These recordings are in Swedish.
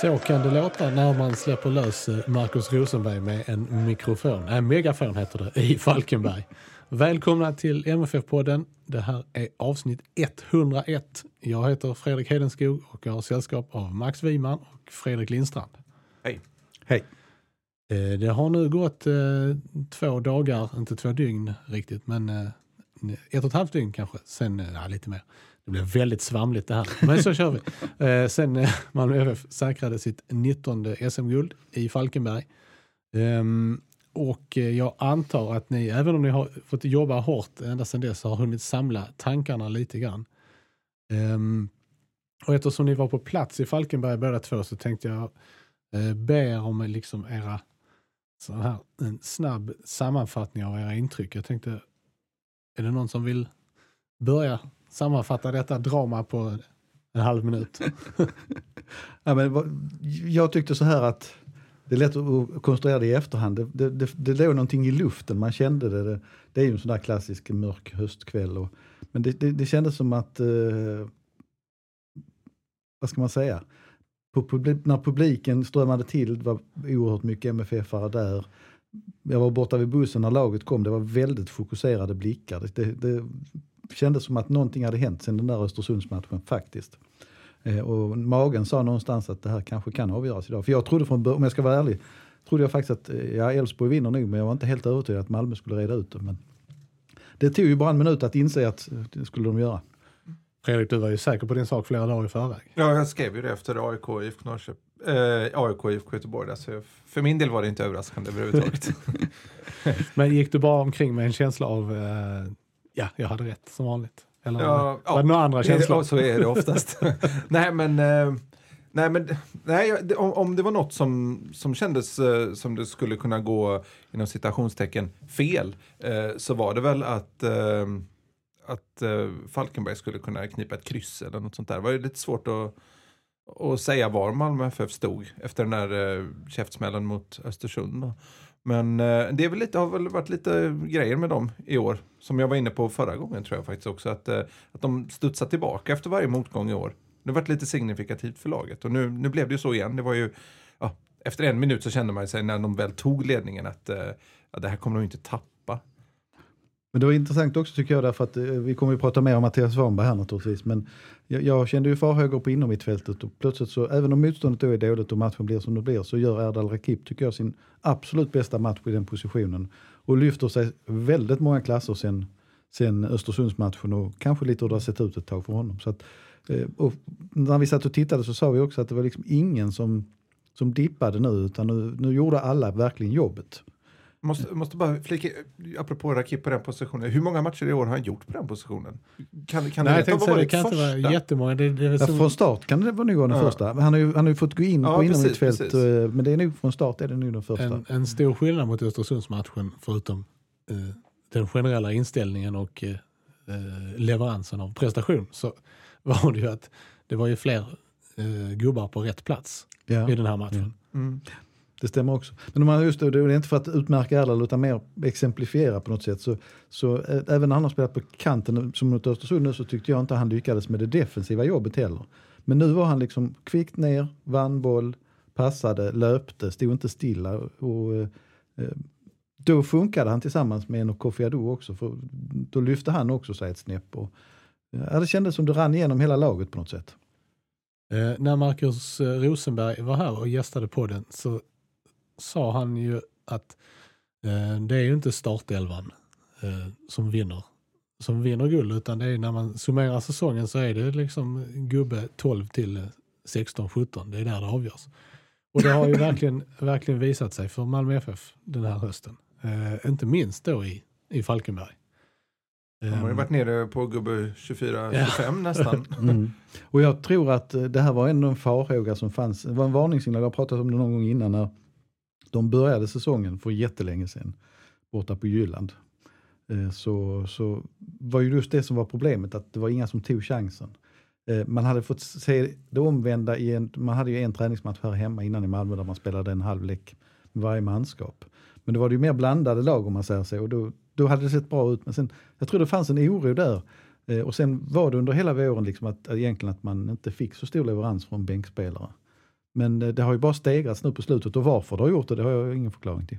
Så kan det låta när man släpper lös eh, Markus Rosenberg med en mikrofon, en megafon heter det, i Falkenberg. Välkomna till MFF-podden. Det här är avsnitt 101. Jag heter Fredrik Hedenskog och jag har sällskap av Max Wiman och Fredrik Lindstrand. Hej. Hej. Eh, det har nu gått eh, två dagar, inte två dygn riktigt, men ett och ett halvt dygn kanske, sen ja, lite mer. Det blev väldigt svamligt det här, men så kör vi. Eh, sen eh, Malmö FF säkrade sitt 19 SM-guld i Falkenberg. Um, och eh, jag antar att ni, även om ni har fått jobba hårt ända sedan dess, har hunnit samla tankarna lite grann. Um, och eftersom ni var på plats i Falkenberg båda två så tänkte jag eh, be er om eh, liksom era så här, en snabb sammanfattning av era intryck. Jag tänkte, är det någon som vill börja sammanfatta detta drama på en halv minut? ja, men, jag tyckte så här att det är lätt att konstruera det i efterhand. Det, det, det, det låg någonting i luften, man kände det. Det, det är ju en sån där klassisk mörk höstkväll. Och, men det, det, det kändes som att, eh, vad ska man säga, publik, när publiken strömmade till, det var oerhört mycket MFF-are där. Jag var borta vid bussen när laget kom, det var väldigt fokuserade blickar. Det, det, kändes som att någonting hade hänt sen den där Östersundsmatchen faktiskt. Eh, och magen sa någonstans att det här kanske kan avgöras idag. För jag trodde från om jag ska vara ärlig, trodde jag faktiskt att eh, ja, Elfsborg vinner nog, men jag var inte helt övertygad att Malmö skulle reda ut det. Men det tog ju bara en minut att inse att eh, det skulle de göra. Fredrik, du var ju säker på din sak flera dagar i förväg. Ja, jag skrev ju det efter AIK IFK Norrköping. Eh, AIK IFK Göteborg. Alltså, för min del var det inte överraskande överhuvudtaget. men gick du bara omkring med en känsla av eh, ja, jag hade rätt som vanligt. Eller ja, var det några andra känslor? Ja, så är det oftast. nej, men, eh, nej, men nej, om, om det var något som, som kändes eh, som det skulle kunna gå inom citationstecken fel eh, så var det väl att eh, att eh, Falkenberg skulle kunna knipa ett kryss eller något sånt där. Det var lite svårt att, att säga var Malmö FF stod efter den där eh, käftsmällen mot Östersund. Men eh, det är väl lite, har väl varit lite grejer med dem i år. Som jag var inne på förra gången tror jag faktiskt också. Att, eh, att de studsar tillbaka efter varje motgång i år. Det har varit lite signifikativt för laget. Och nu, nu blev det ju så igen. Det var ju, ja, efter en minut så kände man sig när de väl tog ledningen att eh, ja, det här kommer de inte tappa. Men det var intressant också tycker jag därför att eh, vi kommer ju prata mer om Mattias Svanberg här naturligtvis. Men jag, jag kände ju farhågor på innermittfältet och plötsligt så även om motståndet då är dåligt och matchen blir som det blir så gör Erdal Rakip tycker jag sin absolut bästa match i den positionen. Och lyfter sig väldigt många klasser sen, sen Östersundsmatchen och kanske lite hur det har sett ut ett tag för honom. Så att, eh, och när vi satt och tittade så sa vi också att det var liksom ingen som, som dippade nu utan nu, nu gjorde alla verkligen jobbet. Måste, måste bara flika, apropå Rakip på den positionen, hur många matcher i år har han gjort på den positionen? Kan, kan Nej, jag tänkte säga, det kan första? inte vara jättemånga. Det, det är ja, som... Från start kan det nog vara den ja. första. Han har, ju, han har ju fått gå in ja, på inom fält, eh, men det är nog från start är det nog den första. En, en stor skillnad mot Östersundsmatchen, förutom eh, den generella inställningen och eh, eh, leveransen av prestation, så var det ju att det var ju fler eh, gubbar på rätt plats ja. i den här matchen. Mm. Det stämmer också. Men om man just det, det är inte för att utmärka Erdal utan mer exemplifiera på något sätt. Så, så eh, även när han har spelat på kanten eh, som mot Östersund nu så tyckte jag inte han lyckades med det defensiva jobbet heller. Men nu var han liksom kvickt ner, vann boll, passade, löpte, stod inte stilla. Och, eh, eh då funkade han tillsammans med en och Kofi Adu också. För då lyfte han också sig ett snäpp. Och, ja, det kändes som det rann igenom hela laget på något sätt. Eh, när Marcus Rosenberg var här och gästade podden så sa han ju att eh, det är ju inte startelvan eh, som vinner som vinner guld utan det är när man summerar säsongen så är det liksom gubbe 12 till 16-17. Det är där det avgörs. Och det har ju verkligen, verkligen visat sig för Malmö FF den här hösten. Eh, inte minst då i, i Falkenberg. De har ju Ehm, varit nere på gubbe 24-25 nästan. Mm. Och jag tror att eh, det här var ändå en farhåga som fanns. Det var en varningssignal, jag har pratat om det någon gång innan när de började säsongen för jättelänge sedan borta på Jylland. Eh, så, så var ju just det som var problemet, att det var inga som tog chansen. Eh, man hade fått se det omvända i en, man hade ju en träningsmatch här hemma innan i Malmö där man spelade en halvlek med varje manskap. Men då var det ju mer blandade lag om man säger så och då, då hade det sett bra ut. Men sen, jag tror det fanns en oro där. Eh, och sen var det under hela våren liksom att egentligen att man inte fick så stor leverans från bänkspelare. Men eh, det har ju bara stegrats nu på slutet och varför det har gjort det, det har jag ingen förklaring till.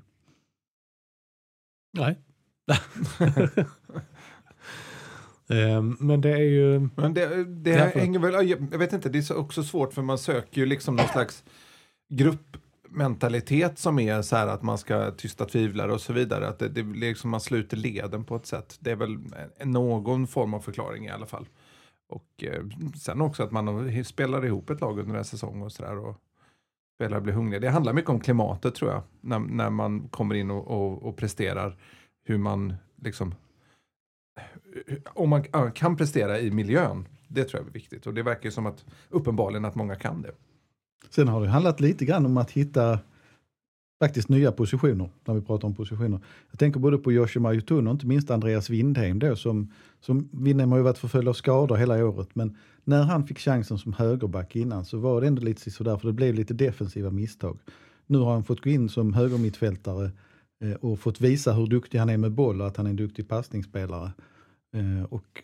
Nej. Ehm, Men det är ju... Men det, det Ja, hänger väl, jag vet inte, det är så- också svårt för man söker ju liksom någon slags gruppmentalitet som är så här att man ska tysta tvivlare och så vidare. Att det, det liksom man sluter leden på ett sätt. Det är väl någon form av förklaring i alla fall. Och eh, sen också att man spelar ihop ett lag under en säsong och sådär. Och spelare blir hungriga. Det handlar mycket om klimatet tror jag. När, när man kommer in och, och, och presterar. Hur man liksom om man ja, kan prestera i miljön. Det tror jag är viktigt. Och det verkar ju som att uppenbarligen att många kan det. Sen har det handlat lite grann om att hitta faktiskt nya positioner, när vi pratar om positioner. Jag tänker både på Joshua Yutun och inte minst Andreas Windheim då, som, som Windheim har ju varit förföljd av skador hela året, men när han fick chansen som högerback innan så var det ändå lite sådär, för det blev lite defensiva misstag. Nu har han fått gå in som högermittfältare eh, och fått visa hur duktig han är med boll och att han är en duktig passningsspelare. Eh, och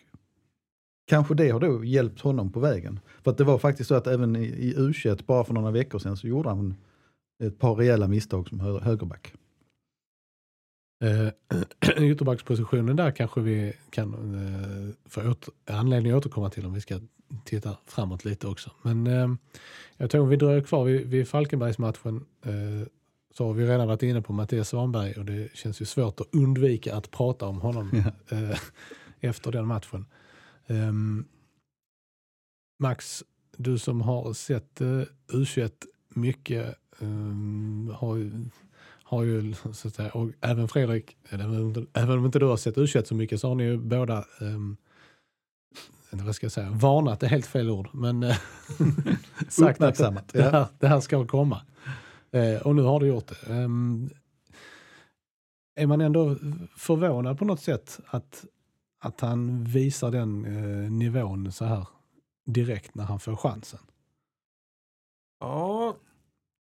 kanske det har då hjälpt honom på vägen. För att det var faktiskt så att även i, i U21 bara för några veckor sedan så gjorde han ett par rejäla misstag som hö, högerback. Eh, Ytterbackspositionen där kanske vi kan eh, få åter, anledning att återkomma till om vi ska titta framåt lite också. Men eh, jag tror vi dröjer kvar vid, vid Falkenbergsmatchen eh, så har vi redan varit inne på Mattias Svanberg och det känns ju svårt att undvika att prata om honom eh, efter den matchen. Ehm, Max, du som har sett eh, U21 mycket ehm, har ju har ju, så att säga, och även Fredrik, även om inte- även om inte du har sett U21 så mycket så har ni ju båda, um, vad ska jag säga, varnat är helt fel ord, men eh, sagt att det, det, här, det här ska komma. Eh, och nu har du gjort det. Ehm, är man ändå förvånad på något sätt att, att han visar den eh, nivån så här direkt när han får chansen? Ja,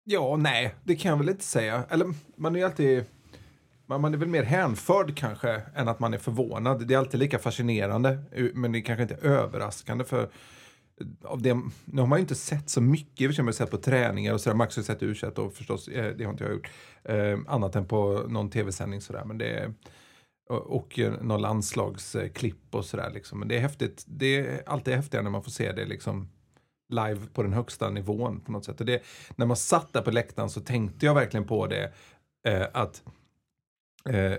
ja, nej, det kan jag väl inte säga. Eller man är ju alltid, man, man är väl mer hänförd kanske än att man är förvånad. Det är alltid lika fascinerande, men det är kanske inte överraskande för eh, av det, nu har man ju inte sett så mycket, jag har sett på träningar och sådär. Max har ju sett u och förstås, eh, det har inte jag gjort. Eh, annat än på någon tv-sändning sådär. Men det är, och, och någon landslagsklipp och sådär liksom. Men det är häftigt. Det är alltid häftigare när man får se det liksom live på den högsta nivån på något sätt. Och det, när man satt där på läktaren så tänkte jag verkligen på det eh, att eh,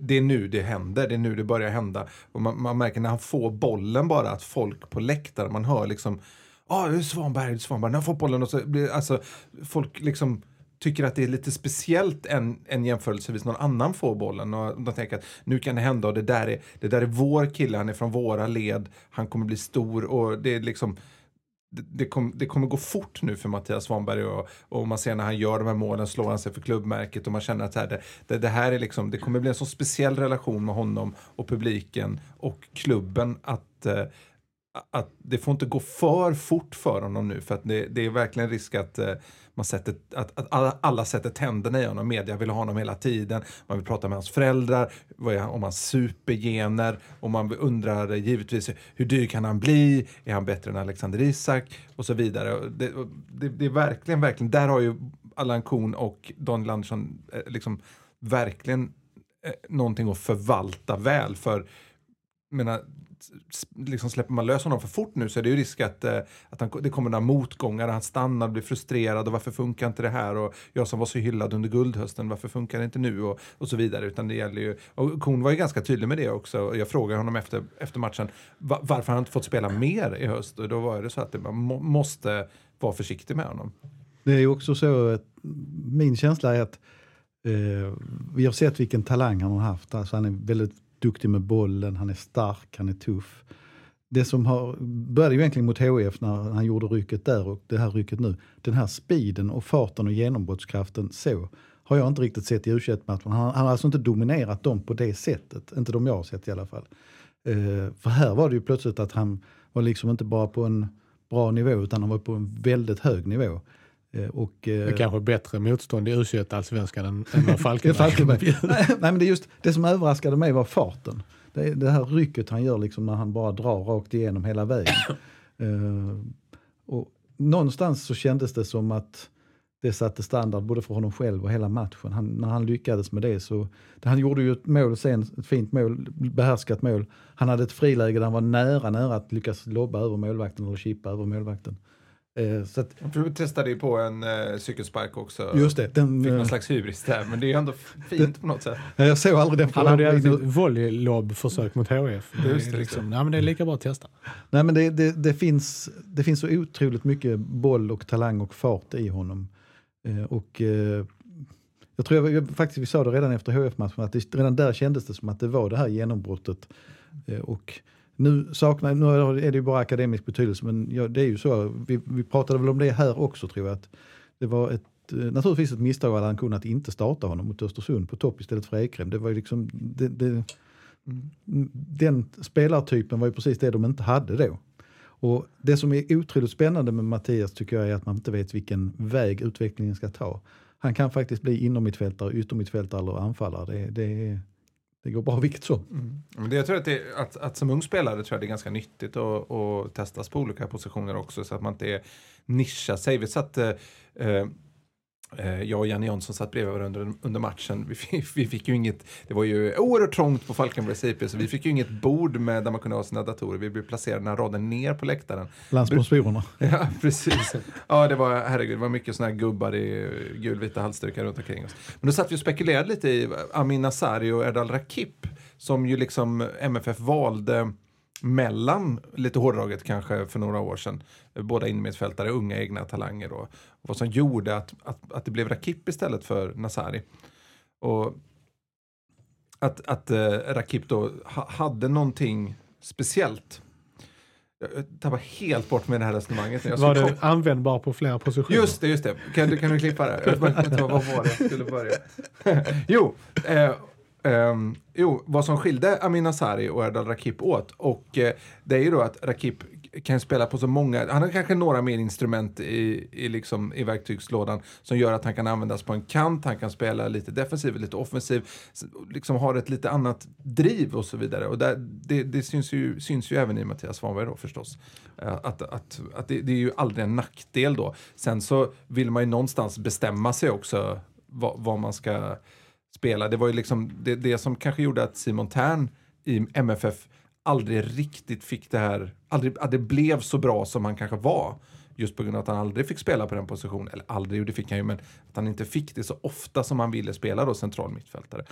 det är nu det händer, det är nu det börjar hända. Och man, man märker när han får bollen bara att folk på läktaren, man hör liksom Ja, ah, det är Svanberg, det är Svanberg, när han får bollen och så blir alltså folk liksom tycker att det är lite speciellt än, än jämförelsevis någon annan får bollen. Och de tänker att nu kan det hända och det där, är, det där är vår kille, han är från våra led, han kommer bli stor och det är liksom det, kom, det kommer gå fort nu för Mattias Svanberg och, och man ser när han gör de här målen slår han sig för klubbmärket och man känner att här, det, det, det här är liksom, det kommer bli en så speciell relation med honom och publiken och klubben att eh, att det får inte gå för fort för honom nu för att det, det är verkligen risk att eh, man sätter, att, att alla, alla sätter tänderna i honom. Media vill ha honom hela tiden. Man vill prata med hans föräldrar, vad är, han- om hans supergener och man undrar givetvis hur dyr kan han bli? Är han bättre än Alexander Isak? Och så vidare. Det, det, det är verkligen, verkligen, där har ju Allan Kuhn och Daniel Andersson eh, liksom verkligen eh, någonting att förvalta väl för menar, liksom släpper man lös honom för fort nu så är det ju risk att, eh, att han, det kommer några motgångar, han stannar, blir frustrerad och varför funkar inte det här och jag som var så hyllad under guldhösten, varför funkar det inte nu och, och så vidare. Utan det gäller ju, och Kuhn var ju ganska tydlig med det också. Jag frågade honom efter, efter matchen var, varför han inte fått spela mer i höst och då var det så att det, man må, måste vara försiktig med honom. Det är ju också så att min känsla är att eh, vi har sett vilken talang han har haft. Alltså han är väldigt duktig med bollen, han är stark, han är tuff. Det som har, började ju egentligen mot HIF när han gjorde rycket där och det här rycket nu. Den här speeden och farten och genombrottskraften så har jag inte riktigt sett i u matchen han, han har alltså inte dominerat dem på det sättet. Inte de jag har sett i alla fall. Uh, för här var det ju plötsligt att han var liksom inte bara på en bra nivå utan han var på en väldigt hög nivå. Uh, och, uh, det är kanske bättre motstånd i u allsvenskan än, än vad Falkenberg nej, nej, men det, just, det som överraskade mig var farten. Det, det här rycket han gör liksom när han bara drar rakt igenom hela vägen. och någonstans så kändes det som att det satte standard både för honom själv och hela matchen. Han, när han lyckades med det så, han gjorde ju ett mål sen, ett fint mål, behärskat mål. Han hade ett friläge där han var nära, nära att lyckas lobba över målvakten eller chippa över målvakten. Eh, så att, du testade ju på en eh, cykelspark också. Just det. Den, Fick någon eh, slags hybris där, men det är ändå fint den, på något sätt. Jag såg aldrig den. Han hade ju ett volleylob-försök mot HF. Det, Just det, liksom, nej, men det är lika bra att testa. Nej, men det, det, det, finns, det finns så otroligt mycket boll och talang och fart i honom. Eh, och eh, jag tror jag, faktiskt vi sa det redan efter HF-matchen att det, redan där kändes det som att det var det här genombrottet. Eh, och nu, saknar, nu är det ju bara akademisk betydelse men ja, det är ju så, vi, vi pratade väl om det här också tror jag. Att det var ett, eh, naturligtvis ett misstag av Allan Kuhn att inte starta honom mot Östersund på topp istället för Ekrem. Det var ju liksom, det, det, den spelartypen var ju precis det de inte hade då. Och det som är otroligt spännande med Mattias tycker jag är att man inte vet vilken väg utvecklingen ska ta. Han kan faktiskt bli innermittfältare, yttermittfältare eller anfallare. Det, det, det går bra vilket som. Mm. Men det, jag tror att, det, att, att som ung spelare tror jag det är ganska nyttigt att, att testas på olika positioner också så att man inte nischar sig. Vi satt eh, Eh, jag och Janne Jonsson satt bredvid varandra under, under matchen. Vi fick, vi fick ju inget, det var ju oerhört trångt på Falkenbergs IP så vi fick ju inget bord med där man kunde ha sina datorer. Vi blev placerade här raden ner på läktaren. Bland sponsorerna. Ja, precis. Ja, det var, herregud, det var mycket sådana här gubbar i gulvita halsdukar runt omkring oss. Men då satt vi och spekulerade lite i Amin Nasari och Erdal Rakip som ju liksom MFF valde mellan, lite hårdraget kanske för några år sedan, båda innermittfältare, unga egna talanger. Och vad som gjorde att, att, att det blev Rakip istället för Nasari. Och att, att uh, Rakip då ha, hade någonting speciellt. Jag tappar helt bort med det här resonemanget. Jag var det användbar på flera positioner? Just det, just det. Kan, du, kan du klippa det? Jag vet inte vad var det jag skulle börja. jo, eh, Um, jo, vad som skilde Amin Asari och Erdal Rakip åt. Och uh, det är ju då att Rakip kan spela på så många, han har kanske några mer instrument i, i, liksom, i verktygslådan som gör att han kan användas på en kant, han kan spela lite defensiv, lite offensiv, liksom har ett lite annat driv och så vidare. Och där, det, det syns, ju, syns ju även i Mattias Svanberg då förstås. Eh, att, att, att det, det, är ju aldrig en nackdel då. Sen så vill man ju någonstans bestämma sig också vad, vad man ska spela. Det var ju liksom det, det som kanske gjorde att Simon Tern i MFF aldrig riktigt fick det här, aldrig, att det blev så bra som han kanske var. Just på grund av att han aldrig fick spela på den positionen. Eller aldrig, det fick han ju, men att han inte fick det så ofta som han ville spela då central mittfältare.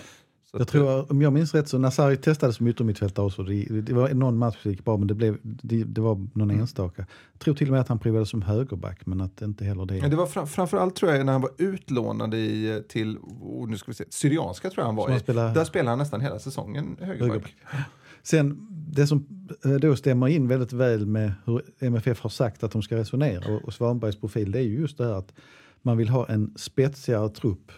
Så jag tror, om jag minns rätt så Nasari testade som yttermittfältare också. Det, det, var någon match som gick bra men det, blev, det, det var någon mm. enstaka. Jag tror till och med att han prövade som högerback men att inte heller det. Ja, det var fram, framförallt tror jag när han var utlånad i, till, oh, nu ska vi se, Syrianska tror jag han var i. Spelar, Där spelade han nästan hela säsongen högerback. högerback. Sen det som eh, då stämmer in väldigt väl med hur MFF har sagt att de ska resonera och, och Svanbergs profil det är ju just det här att man vill ha en spetsigare trupp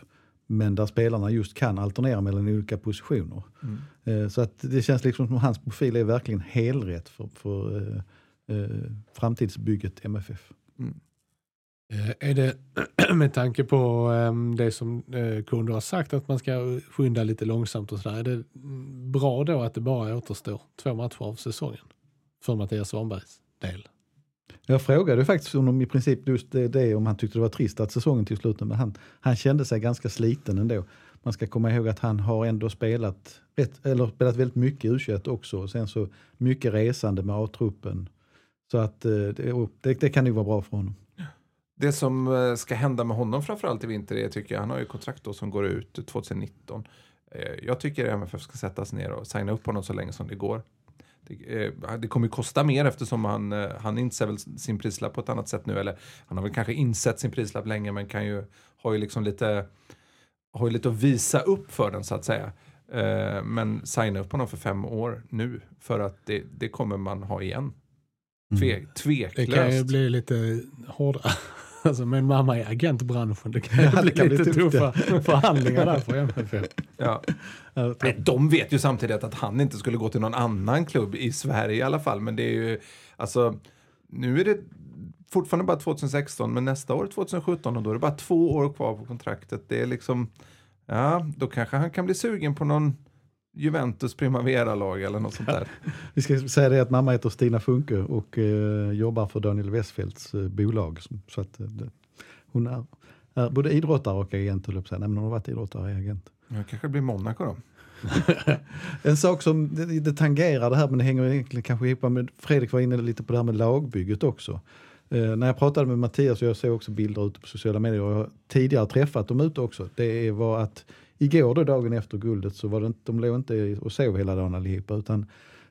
men där spelarna just kan alternera mellan olika positioner. Mm. Eh, så att det känns liksom som hans profil är verkligen helrätt för, för eh, eh framtidsbygget MFF. Mm. Är det med tanke på ehm, det som kunder har sagt att man ska skynda lite långsamt och sådär. Är det bra då att det bara återstår två matcher av säsongen för Mattias Svanbergs del? Jag frågade faktiskt honom i princip just det, det, om han tyckte det var trist att säsongen till slut, men han, han kände sig ganska sliten ändå. Man ska komma ihåg att han har ändå spelat, rätt, eller spelat väldigt mycket i u också och sen så mycket resande med A-truppen. Så att eh, det, det, det kan ju vara bra för honom. Det som eh, ska hända med honom framförallt i vinter är, tycker jag, han har ju kontrakt då som går ut 2019. Eh, jag tycker MFF ska sätta sig ner och signa upp honom så länge som det går. Det, eh, det kommer ju kosta mer eftersom han, eh, han inser väl sin prislapp på ett annat sätt nu. Eller han har väl kanske insett sin prislapp länge men kan ju, har ju liksom lite, har ju lite att visa upp för den så att säga. Eh, men signa upp honom för fem år nu för att det, det kommer man ha igen. Tve, Det tveklöst. kan ju bli lite hårdare. Alltså min mamma är agentbranschen. Det kan Ja, det bli kan bli lite tufft, tuffa förhandlingar där för MFF. Ja, Nej, de vet ju samtidigt att han inte skulle gå till någon annan klubb i Sverige i alla fall. Men det är ju, alltså, nu är det fortfarande bara 2016, men nästa år 2017 och då är det bara två år kvar på kontraktet. Det är liksom, ja, då kanske han kan bli sugen på någon Juventus Primavera-lag eller något sånt där. Vi ska säga det att mamma heter Stina Funke och eh, jobbar för Daniel Westfeldts eh, bolag. Så att, eh, det, hon är, är både idrottare och agent, höll jag. Nej, men hon har varit idrottare och agent. Ja, kanske blir Monaco då. En sak som det, det tangerar det här, men det hänger egentligen kanske ihop med, Fredrik var inne lite på det här med lagbygget också. Eh, när jag pratade med Mattias, och jag såg också bilder ute på sociala medier, och jag har tidigare träffat dem ute också, det var att igår då, dagen efter guldet, så var det inte, de låg inte och sov hela dagen allihopa, utan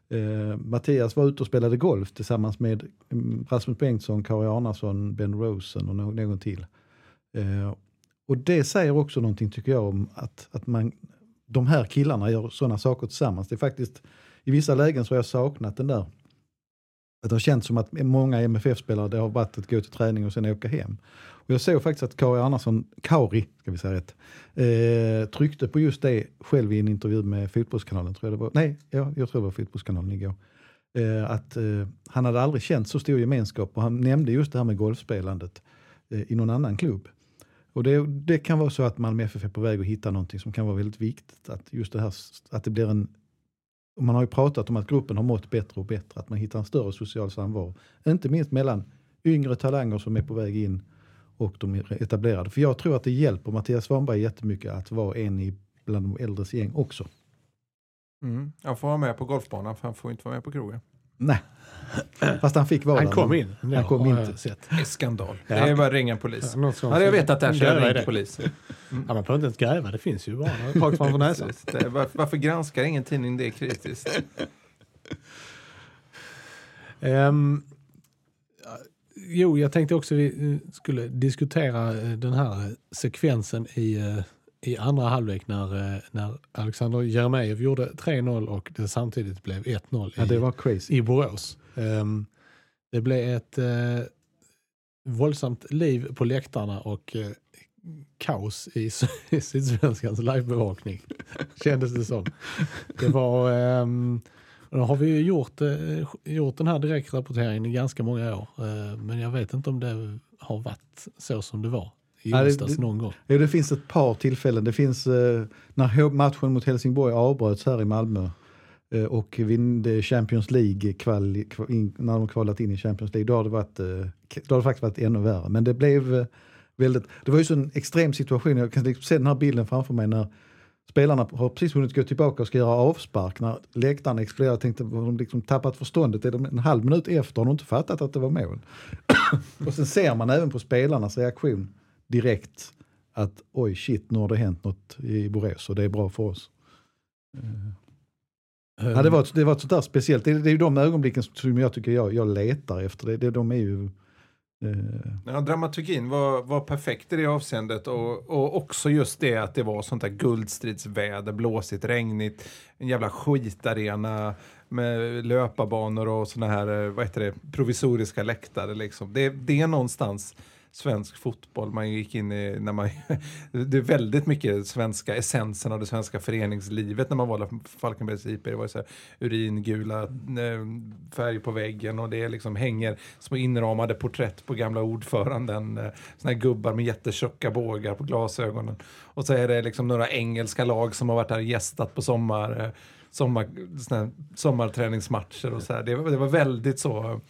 eh, Mattias var ute och spelade golf tillsammans med mm, Rasmus Bengtsson, Kari Arnason, Ben Rosen och någon, någon till. Eh, och det säger också någonting tycker jag om att, att man, de här killarna gör sådana saker tillsammans. Det är faktiskt, i vissa lägen så har jag saknat den där, att det har känts som att många MFF-spelare, det har varit att gå till träning och sen åka hem. Och jag såg faktiskt att Kari Andersson, Kauri ska vi säga rätt, eh, tryckte på just det själv i en intervju med Fotbollskanalen, tror jag det var. Nej, ja, jag tror det var Fotbollskanalen igår. Eh, att eh, han hade aldrig känt så stor gemenskap och han nämnde just det här med golfspelandet eh, i någon annan klubb. Och det, det kan vara så att Malmö FF är på väg att hitta någonting som kan vara väldigt viktigt. Att just det här, att det blir en... Man har ju pratat om att gruppen har mått bättre och bättre, att man hittar en större social samvaro. Inte minst mellan yngre talanger som är på väg in och de etablerade. För jag tror att det hjälper Mattias Svanberg jättemycket att vara en i bland de äldres gäng också. Mm. Han får vara med på golfbanan för han får inte vara med på krogen. Nej, fast han fick vara Han kom in. Han kom in. jag sett. Det är skandal. Ja. Det är bara att ringa en polis. Sånt. Hade jag vetat det här så hade jag ringt polis. Ja, man behöver inte ens gräva, det finns ju bara rakt framför näsan. Varför, varför granskar ingen tidning det kritiskt? Ja, jo, jag tänkte också vi eh, skulle diskutera eh, den här sekvensen i, eh, i andra halvlek när, när Alexander Jeremejeff gjorde 3-0 och det samtidigt blev 1-0 Ja, i, det var crazy. i Borås. Ehm, det blev ett eh, våldsamt liv på läktarna och eh, kaos i, i Sydsvenskans livebevakning, kändes det som. Det var... ehm, då har vi ju gjort, eh, gjort den här direktrapporteringen i ganska många år. Eh, men jag vet inte om det har varit så som det var i Ja, det- onsdags någon gång. Jo, det finns ett par tillfällen. Det finns eh, när matchen mot Helsingborg avbröts här i Malmö eh, och vid Champions League, kval, när de kvalat in i Champions League, då har det, varit, eh, då har det faktiskt varit ännu värre. Men det blev eh, väldigt, det var ju så en extrem situation. Jag kan liksom se den här bilden framför mig när spelarna har precis hunnit gå tillbaka och ska göra avspark när läktaren exploderar. Jag tänkte, har de liksom tappat förståndet? Är de en halv minut efter har de inte fattat att det var mål? och sen ser man även på spelarnas reaktion direkt att oj shit, nu har det hänt något i Borås och det är bra för oss. Ehm, Ja, det, var, ett- det var ett sånt där speciellt, det, är- det är ju de ögonblicken som jag tycker jag, jag letar efter. Det, det, de är ju... Eh, ja, dramaturgin var, var perfekt i det avseendet och, och också just det att det var sånt där guldstridsväder, blåsigt, regnigt, en jävla skitarena med löparbanor och såna här, eh, vad heter det, provisoriska läktare liksom. Det, det är någonstans svensk fotboll man gick in i när man, det är väldigt mycket svenska essensen av det svenska föreningslivet när man valde Falkenbergs IP. Det var så här uringula eh, färg på väggen och det liksom hänger små inramade porträtt på gamla ordföranden. Eh, såna här gubbar med jättetjocka bågar på glasögonen. Och så är det liksom några engelska lag som har varit här och gästat på sommar, eh, sommar, såna sommarträningsmatcher och så här. Det, det var väldigt så,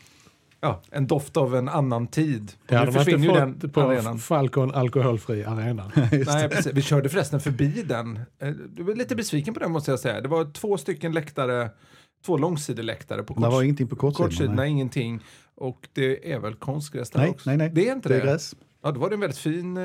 ja, en doft av en annan tid. Det hade nu man inte den fått på arenan. Falcon alkoholfri arena. Nej, precis. Vi körde förresten förbi den. Eh, Du var lite besviken på den måste jag säga. Det var två stycken läktare, två långsideläktare på det var ingenting på kortsidorna, nej. ingenting. Och det är väl konstgräs där Nej, också? nej, nej. Det är inte Det det? är gräs. Ja, då var det en väldigt fin...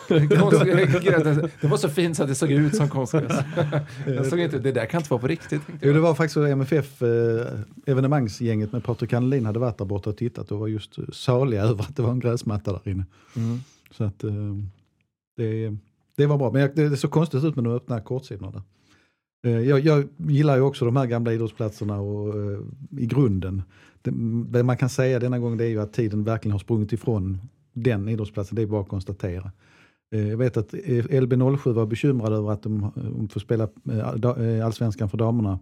Det var så fint så att det såg ut som konstgräs. jag såg inte, det där kan inte vara på riktigt. Jo, det var faktiskt MFF, eh, evenemangsgänget med Patrik Hanelin hade varit där borta och tittat och var just saliga över att det var en gräsmatta där inne. Mm. Så att eh, det, det var bra. Men det, det såg konstigt ut med de öppna kortsidorna där. Eh, Jag, jag gillar ju också de här gamla idrottsplatserna och, i grunden. Det, det man kan säga denna gång det är ju att tiden verkligen har sprungit ifrån den idrottsplatsen, det är bara att konstatera. Eh, jag vet att LB07 var bekymrade över att de, får spela eh, eh, allsvenskan för damerna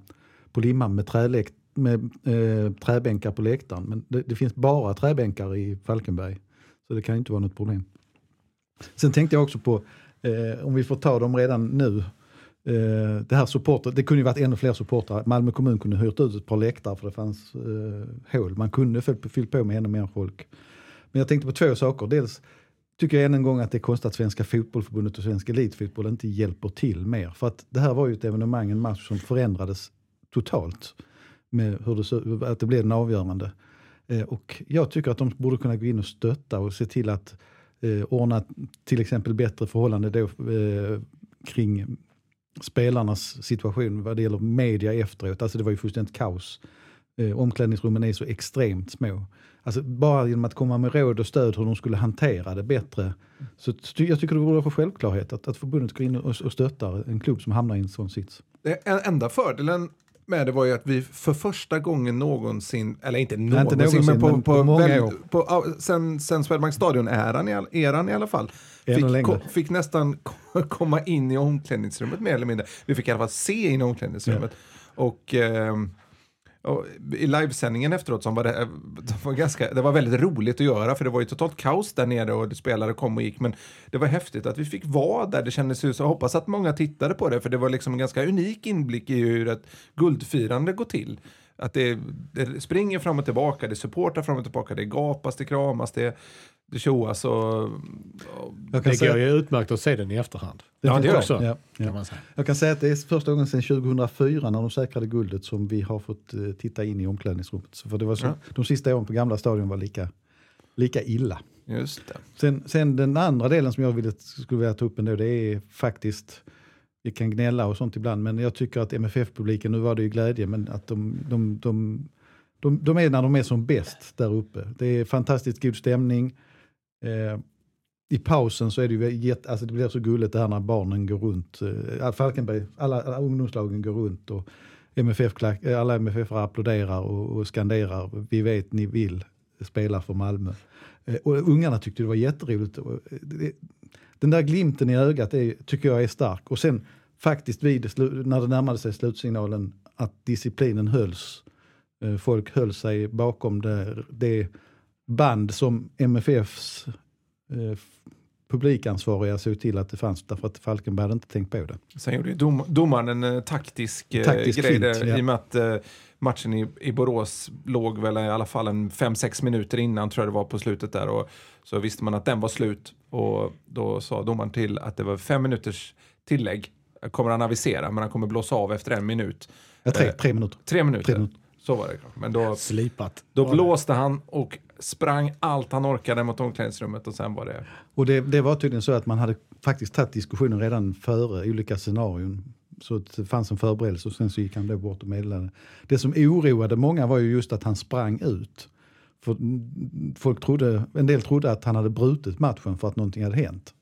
på Limhamn med, träläkt, med eh, träbänkar på läktaren. Men det, det finns bara träbänkar i Falkenberg. Så det kan ju inte vara något problem. Sen tänkte jag också på, eh, om vi får ta dem redan nu, eh, det här supporter, det kunde ju varit ännu fler supportrar. Malmö kommun kunde hyrt ut ett par läktare för det fanns eh, hål. Man kunde fyllt fyllt på med ännu mer folk. Men jag tänkte på två saker. Dels tycker jag än en gång att det är konstigt att Svenska Fotbollförbundet och Svensk Elitfotboll inte hjälper till mer. För att det här var ju ett evenemang, en match som förändrades totalt. Med hur det, så- att det blev den avgörande. Eh, och jag tycker att de borde kunna gå in och stötta och se till att eh, ordna till exempel bättre förhållande då, eh, kring spelarnas situation vad det gäller media efteråt. Alltså det var ju fullständigt kaos. Eh, omklädningsrummen är så extremt små. Alltså bara genom att komma med råd och stöd hur de skulle hantera det bättre. Så jag tycker det vara för självklarhet att, att förbundet går in och, och stöttar en klubb som hamnar i en sån sits. Det en- enda fördelen med det var ju att vi för första gången någonsin, eller inte någonsin, någonsin, men på, men på, på många väl- år. på, ja, sen, sen Swedbank Stadion-eran i, eran i alla fall, fick, ko, fick nästan ko- komma in i omklädningsrummet mer eller mindre. Vi fick i alla fall se in i omklädningsrummet. Och, ehm, och i livesändningen efteråt som var det, eh, det, var ganska, det var väldigt roligt att göra för det var ju totalt kaos där nere och spelare kom och gick. Men det var häftigt att vi fick vara där. Det kändes ju så. Jag hoppas att många tittade på det för det var liksom en ganska unik inblick i hur ett guldfirande går till. Att det, det springer fram och tillbaka, det supportar fram och tillbaka, det gapas, det kramas, det, det tjoas och... och Jag kan, Det säga, går ju utmärkt att se den i efterhand. Ja, det gör också. ja, ja. Kan man säga. jag kan säga att det är första gången sedan 2004 när de säkrade guldet som vi har fått eh, titta in i omklädningsrummet. Så för det var så, Ja. De sista åren på gamla stadion var lika, lika illa. Just det. Sen, sen den andra delen som jag ville, skulle vilja ta upp ändå, det är faktiskt, vi kan gnälla och sånt ibland, men jag tycker att MFF-publiken, nu var det ju glädje, men att de, de, de, de, de är när de är som bäst där uppe. Det är fantastiskt god stämning. Eh, I pausen så är det ju jätte, alltså det blir så gulligt det här när barnen går runt. Eh, Falkenberg, alla, alla ungdomslagen går runt och MFF, eh, alla MFF applåderar och, och skanderar, vi vet ni vill spela för Malmö. Eh, Och ungarna tyckte det var jätteroligt. Och, eh, det- Den där glimten i ögat är, tycker jag är stark. Och sen faktiskt vid, när det närmade sig slutsignalen att disciplinen hölls. Eh, Folk höll sig bakom det, det band som MFFs eh, publikansvariga såg till att det fanns därför att Falkenberg hade inte tänkt på det. Sen gjorde ju dom, domaren en eh, taktisk, eh, Taktisk grej fint, där, ja. i och med att eh, matchen i, i Borås låg väl i alla fall en 5-6 minuter innan tror jag det var på slutet där och så visste man att den var slut och då sa domaren till att det var fem minuters tillägg kommer han avisera men han kommer blåsa av efter en minut. Ja, tre, Eh, tre minuter. Tre minuter. Tre minuter. Så var det. Men då, Slipat. då blåste han och sprang allt han orkade mot omklädningsrummet och sen var det... Och det, det var tydligen så att man hade faktiskt tagit diskussionen redan före olika scenarion. Så det fanns en förberedelse och sen så gick han då bort och meddelade. Det som oroade många var ju just att han sprang ut. För folk trodde, en del trodde att han hade brutit matchen för att någonting hade hänt.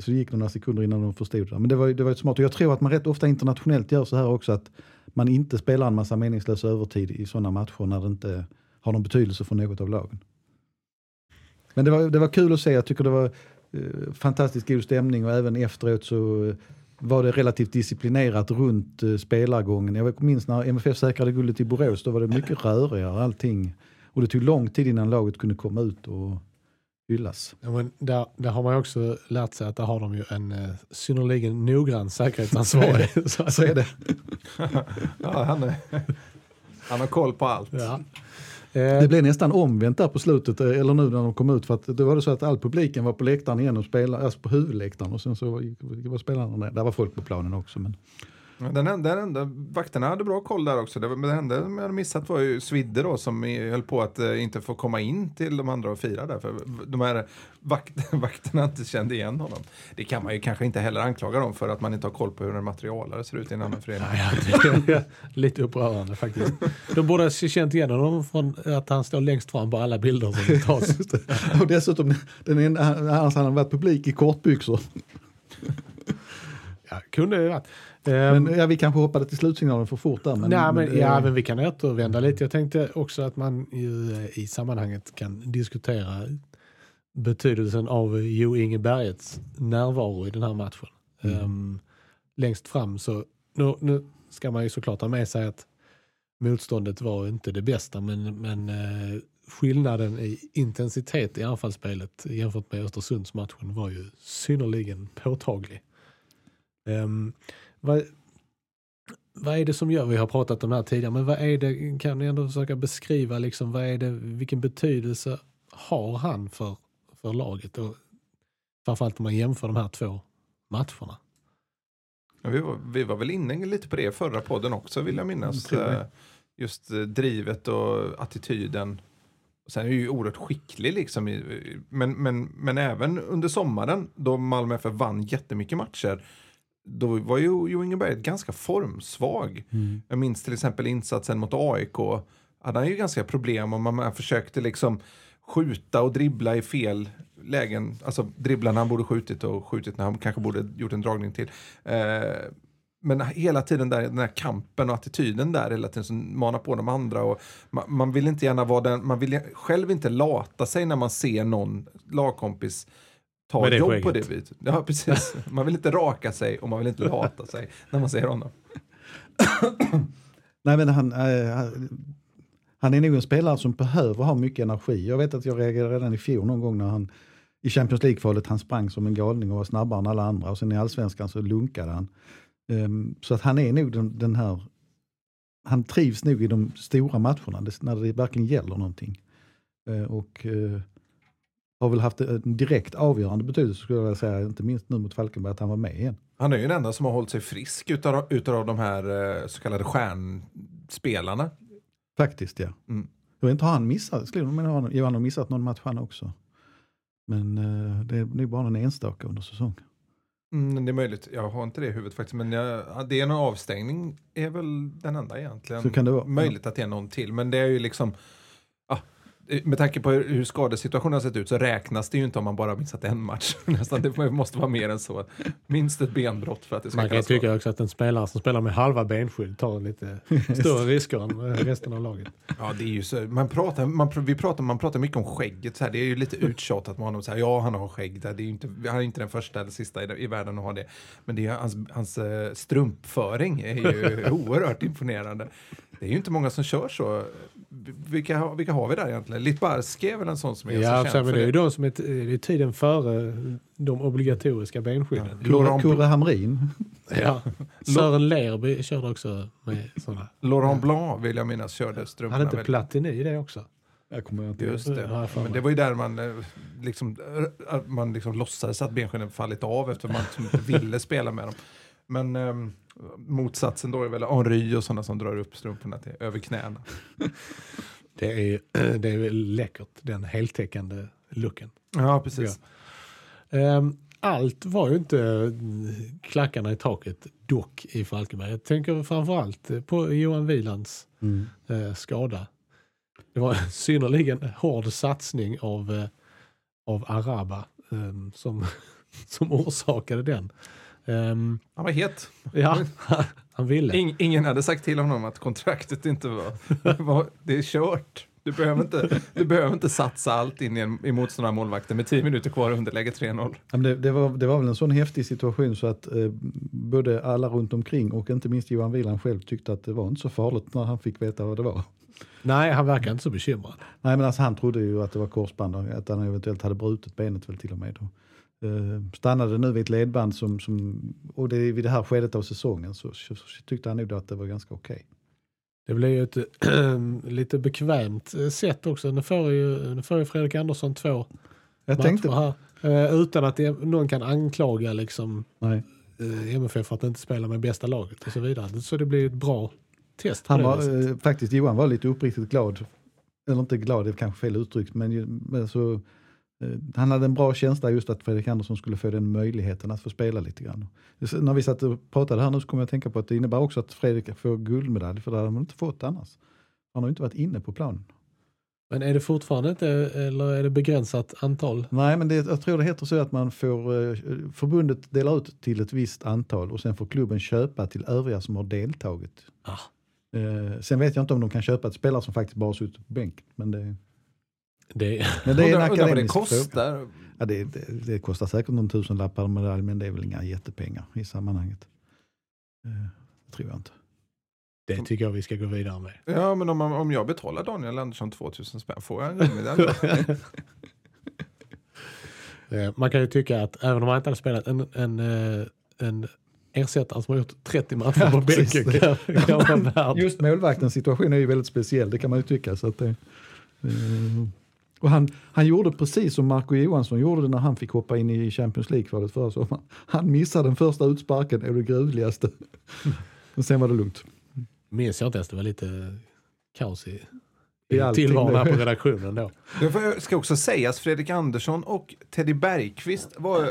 Så det gick några sekunder innan de förstod det. Men det var, det var ju smart. Och jag tror att man rätt ofta internationellt gör så här också att man inte spelar en massa meningslös övertid i sådana matcher när det inte har någon betydelse för något av lagen. Men det var, det var kul att se. Jag tycker det var eh, fantastiskt god stämning och även efteråt så eh, var det relativt disciplinerat runt eh, spelargången. Jag minns när MFF säkrade guldet i Borås, då var det mycket rörigare allting. Och det tog lång tid innan laget kunde komma ut och hyllas. Ja, men där, där har man ju också lärt sig att där har de ju en eh, synnerligen noggrann säkerhetsansvarig. så, Så är det. Ja, han, är, han har koll på allt. Ja. Eh, det blev nästan omvänt där på slutet, eh, eller nu när de kom ut. För att då var det så att all publiken var på läktaren igen och spelade, alltså på huvudläktaren. Och sen så var, var spelarna där. Där var folk på planen också. Men den enda, den enda, vakterna hade bra koll där också. Det, men det enda jag hade missat var ju Svidde då som höll på att eh, inte få komma in till de andra och fira där. För de här vakt, vakterna inte kände igen honom. Det kan man ju kanske inte heller anklaga dem för att man inte har koll på hur en materialare ser ut i en annan förening. ja, lite upprörande faktiskt. De borde ha känt igen honom från att han står längst fram på alla bilder som tas. Och dessutom, den enda, annars hade han varit publik i kortbyxor. Ja, kunde det varit. Men Ehm, ja, vi kanske hoppade till slutsignalen för fort där. Men, Nej, men, men, ja, eh, men vi kan återvända lite. Jag tänkte också att man ju, eh, i sammanhanget kan diskutera betydelsen av Jo Inge Bergets närvaro i den här matchen. Mm. Ehm, längst fram så, nu, nu ska man ju såklart ha med sig att motståndet var inte det bästa, men, men eh, skillnaden i intensitet i anfallsspelet jämfört med Östersundsmatchen var ju synnerligen påtaglig. Um, vad, vad är det som gör, vi har pratat om det här tidigare, men vad är det, kan ni ändå försöka beskriva liksom, vad är det, vilken betydelse har han för, för laget? Och framförallt om man jämför de här två matcherna. Ja, vi, var, vi var väl inne lite på det i förra podden också vill jag minnas. Jag det. Eh, Just eh, drivet och attityden. Sen är ju oerhört skicklig liksom. Men, men, men även under sommaren då Malmö FF vann jättemycket matcher. Då var ju Jo Inge Berg ganska formsvag. Mm. Jag minns till exempel insatsen mot AIK. Hade han ju ganska problem och man, man försökte liksom skjuta och dribbla i fel lägen. Alltså dribbla när han borde skjutit och skjutit när han kanske borde gjort en dragning till. Eh, men hela tiden där, den här kampen och attityden där hela tiden som manar på de andra. Och man, man vill inte gärna vara den, man vill själv inte lata sig när man ser någon lagkompis ta jobb skägget. på det viset. Ja, precis. Man vill inte raka sig och man vill inte lata sig när man ser honom. Nej, men han, eh, han- är nog en spelare som behöver ha mycket energi. Jag vet att jag reagerade redan i fjol någon gång när han i Champions League-kvalet han sprang som en galning och var snabbare än alla andra och sen i allsvenskan så lunkade han. Ehm, så att han är nog den, den här, han trivs nog i de stora matcherna det, när det verkligen gäller någonting. Eh, och eh, har väl haft en direkt avgörande betydelse skulle jag säga, inte minst nu mot Falkenberg, att han var med igen. Han är ju den enda som har hållit sig frisk utav, utav de här eh, så kallade stjärnspelarna. Faktiskt ja. Mm. Jag vet inte, har han missat? Skulle han har missat någon match han också. Men eh, det är nog bara en enstaka under säsong. Mm, det är möjligt, jag har inte det i huvudet faktiskt, men jag, ja, det är någon avstängning är väl den enda egentligen. Så kan det vara. Möjligt att det är någon till, men det är ju liksom, med tanke på hur skadesituationen har sett ut så räknas det ju inte om man bara har missat en match. Nästan, det måste vara mer än så. Minst ett benbrott för att det ska Man kan skada. tycka också att en spelare som spelar med halva benskydd tar lite större risker än resten av laget. Ja, det är ju så. Man pratar, man, vi pratar, man pratar mycket om skägget. Så här. Det är ju lite uttjatat med honom. Så här, ja, han har skägg. Där. Det är ju inte, han är inte den första eller sista i, i världen att ha det. Men det är, hans, hans eh, strumpföring är ju oerhört imponerande. Det är ju inte många som kör så. Vilka, har- vilka har vi där egentligen? Litbarski är väl en sån som är Ja, känd så, men för det är ju det. de som är, det är tiden före de obligatoriska benskydden. Ja. Kurre, Hamrin. Ja. Sören Lerby körde också med sådana. Laurent Blanc vill jag minnas körde Hade strumporna. inte väldigt- Platini i det också? Jag kommer inte Just Ja, det. för Men det var ju där man eh, liksom, eh, att man liksom låtsades att benskydden fallit av eftersom man inte ville spela med dem. Men ehm, motsatsen då är väl Henry och sådana som drar upp strumporna till över knäna. Det är, det är väl läckert, den heltäckande looken. Ja, precis. Ehm, Allt var ju inte mm, klackarna i taket dock i Falkenberg. Jag tänker framförallt på Johan Wielands Mm. eh, skada. Det var en synnerligen hård satsning av, eh, av Araba ehm, som, som orsakade den. Ehm, Han var het. ja, han ville. Ing, ingen hade sagt till honom att kontraktet inte var... Det, var, det är kört. Du behöver, inte, du behöver inte satsa allt in i, en, i motståndarmålvakten med tio minuter kvar och underläge 3-0. Ja, men det, det, var, det var väl en sån häftig situation så att eh, både alla runt omkring och inte minst Johan Wieland själv tyckte att det var inte så farligt när han fick veta vad det var. Nej, han verkar inte så bekymrad. Nej men alltså han trodde ju att det var korsband och att han eventuellt hade brutit benet väl till och med. Och, eh, stannade nu vid ett ledband som, som och det, vid det här skedet av säsongen så, så, så tyckte han nog att det var ganska okej. Det blir ju ett lite bekvämt eh, sätt också. Nu får ju, nu får ju Fredrik Andersson två Jag tänkte, här. Eh, utan att någon kan anklaga liksom, nej, eh, MFF för att inte spela med bästa laget och så vidare. Så det blir ett bra test. han var, eh, faktiskt Johan var lite uppriktigt glad. Eller inte glad, det är kanske fel uttryckt, men, men så, eh, han hade en bra känsla just att Fredrik Andersson skulle få den möjligheten att få spela lite grann. Så när vi satt och pratade här nu så kom jag att tänka på att det innebär också att Fredrik får guldmedalj, för det hade han inte fått annars. Han har ju inte varit inne på planen. Men är det fortfarande inte, eller är det begränsat antal? Nej, men det, jag tror det heter så att man får, eh, förbundet delar ut till ett visst antal och sen får klubben köpa till övriga som har deltagit. Ah. Eh, sen vet jag inte om de kan köpa ett spelare som faktiskt bara suttit på bänken. Men det, Det, men det är en undrar, undrar vad det akademisk fråga. kostar. Ja, det, det, det kostar säkert någon tusenlapp per medalj men det är väl inga jättepengar i sammanhanget. Eh, det tror jag inte. det tycker jag vi ska gå vidare med. Ja, men om, man- om jag betalar Daniel Andersson 2000 spänn, får jag en då? Eh, Man kan ju tycka att även om man inte hade spelat en, en, eh, en ersättare som har gjort 30 matcher på bänken kan, kan. Just målvaktens situation är ju väldigt speciell, det kan man ju tycka. Så att det, eh, och han, han gjorde precis som Marco Johansson gjorde det när han fick hoppa in i Champions League-kvalet förra sommaren. Han missade den första utsparken och det gruvligaste. Men sen var det lugnt. Minns jag inte ens, det var lite kaos i, tillvaron här på redaktionen då. Det ska också sägas, Fredrik Andersson och Teddy Bergqvist var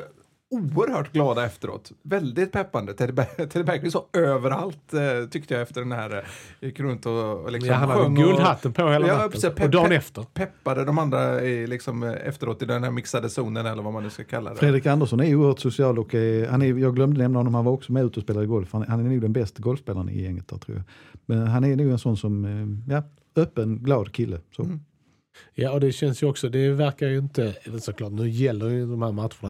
oerhört glada efteråt. Väldigt peppande. Teddy, Ber Teddy Bergqvist var överallt eh, tyckte jag efter den här. eh, Gick runt och, och liksom Ja, han hade guldhatten på hela Ja, natten. precis. Pe- och dagen pe- efter. peppade de andra i, liksom, eh, efteråt i den här mixade zonen eller vad man nu ska kalla det. Fredrik Andersson är oerhört social och eh, han är, jag glömde nämna honom, han var också med ute och spelade golf. Han, han är nog den bästa golfspelaren i gänget där tror jag. Men han är nog en sån som, eh, ja, öppen, glad kille. Så. Mm. Ja, och det känns ju också, det verkar ju inte, såklart nu gäller ju de här matcherna.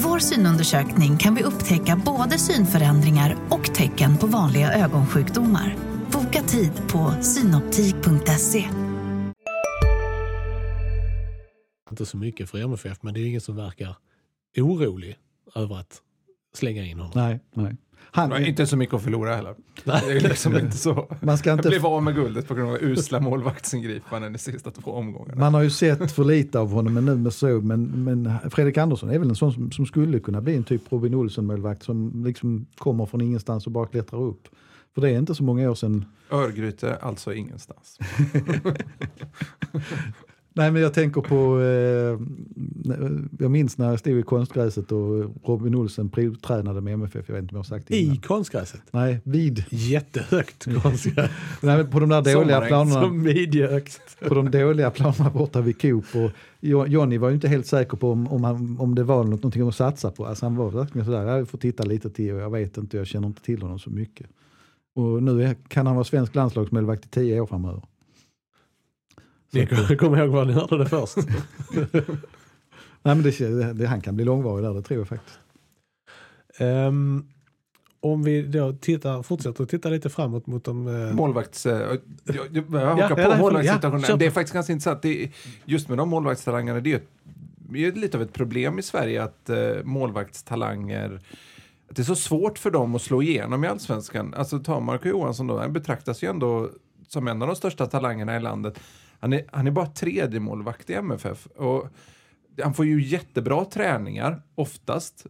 Med vår synundersökning kan vi upptäcka både synförändringar och tecken på vanliga ögonsjukdomar. Boka tid på synoptik.se. Inte så mycket för MFF, men det är ingen som verkar orolig över att slänga in honom. Nej, nej. Han, var inte så mycket att förlora heller. Det är liksom inte så. man ska inte blev av med guldet på grund av usla målvaktsingripanden de sista två omgångarna. Man har ju sett för lite av honom men nu med så, men, men Fredrik Andersson är väl en sån som, som skulle kunna bli en typ Robin Olsen-målvakt som liksom kommer från ingenstans och bara klättrar upp. För det är inte så många år sedan. Örgryte, alltså ingenstans. Nej men jag tänker på, eh, jag minns när jag stod i konstgräset och Robin Olsen provtränade med MFF, jag vet inte om jag har sagt det I innan. konstgräset. Nej, vid. Jättehögt konstgräs. Nej, på de där dåliga planerna. Som midjehögt. på de dåliga planerna borta vid Coop. Och Jo- Johnny var ju inte helt säker på om, om, han, om det var något, någonting att satsa på. Alltså han var verkligen sådär, jag får titta lite till och jag vet inte, jag känner inte till honom så mycket. Och nu är, kan han vara svensk landslagsmålvakt i tio år framöver. Ni kommer ihåg var ni hörde det först. Nej, men det, det, han kan bli långvarig där, det tror jag faktiskt. Ehm, om vi då tittar, fortsätter att titta lite framåt mot de... eh, Målvakts... eh, Jag, jag, jag hakar Ja, på ja, målvaktssituationen. ja, det är faktiskt ganska intressant. Det just med de målvaktstalangerna, det är, det är lite av ett problem i Sverige att uh, målvaktstalanger att det är så svårt för dem att slå igenom i allsvenskan. Alltså ta Marco Johansson då, han betraktas ju ändå som en av de största talangerna i landet. Han är, han är bara tredje målvakt i MFF. Och han får ju jättebra träningar, oftast.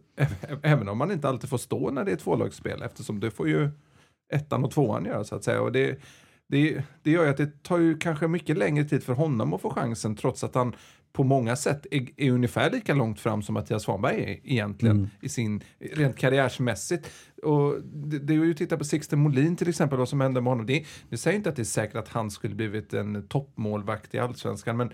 Även om man inte alltid får stå när det är tvålagsspel, eftersom det får ju ettan och tvåan göra, så att säga. Och det, det, det gör ju att det tar ju kanske mycket längre tid för honom att få chansen, trots att han på många sätt är, är ungefär lika långt fram som Mattias Svanberg är egentligen, i sin, rent karriärsmässigt. Och det, det är ju att titta på Sixten Molin till exempel, vad som hände med honom. Det, det säger inte att det är säkert att han skulle blivit en toppmålvakt i allsvenskan, men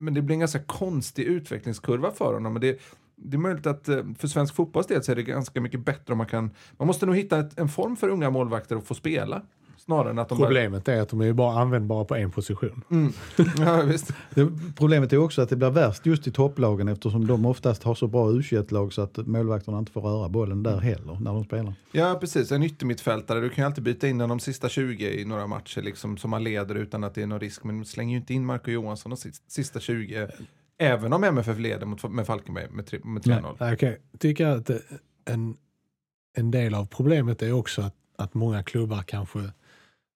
men det blir en ganska konstig utvecklingskurva för honom. Men det, det är möjligt att eh, för svensk fotbolls del så är det ganska mycket bättre om man kan... Man måste nog hitta ett, en form för unga målvakter att få spela. Snarare än att de Problemet är att de är ju bara användbara på en position. Mm. Ja, visst. Det, problemet är också att det blir värst just i topplagen eftersom de oftast har så bra u lag så att målvakterna inte får röra bollen där heller när de spelar. Ja, precis. En yttermittfältare. Du kan ju alltid byta in de sista 20 i några matcher liksom, som man leder utan att det är någon risk. Men slänger ju inte in Marco Johansson de sis- sista 20. Även om MFF leder mot, med Falkenberg med, tre- med 3-0. Jag kan tycka att en, en del av problemet är också att, att många klubbar kanske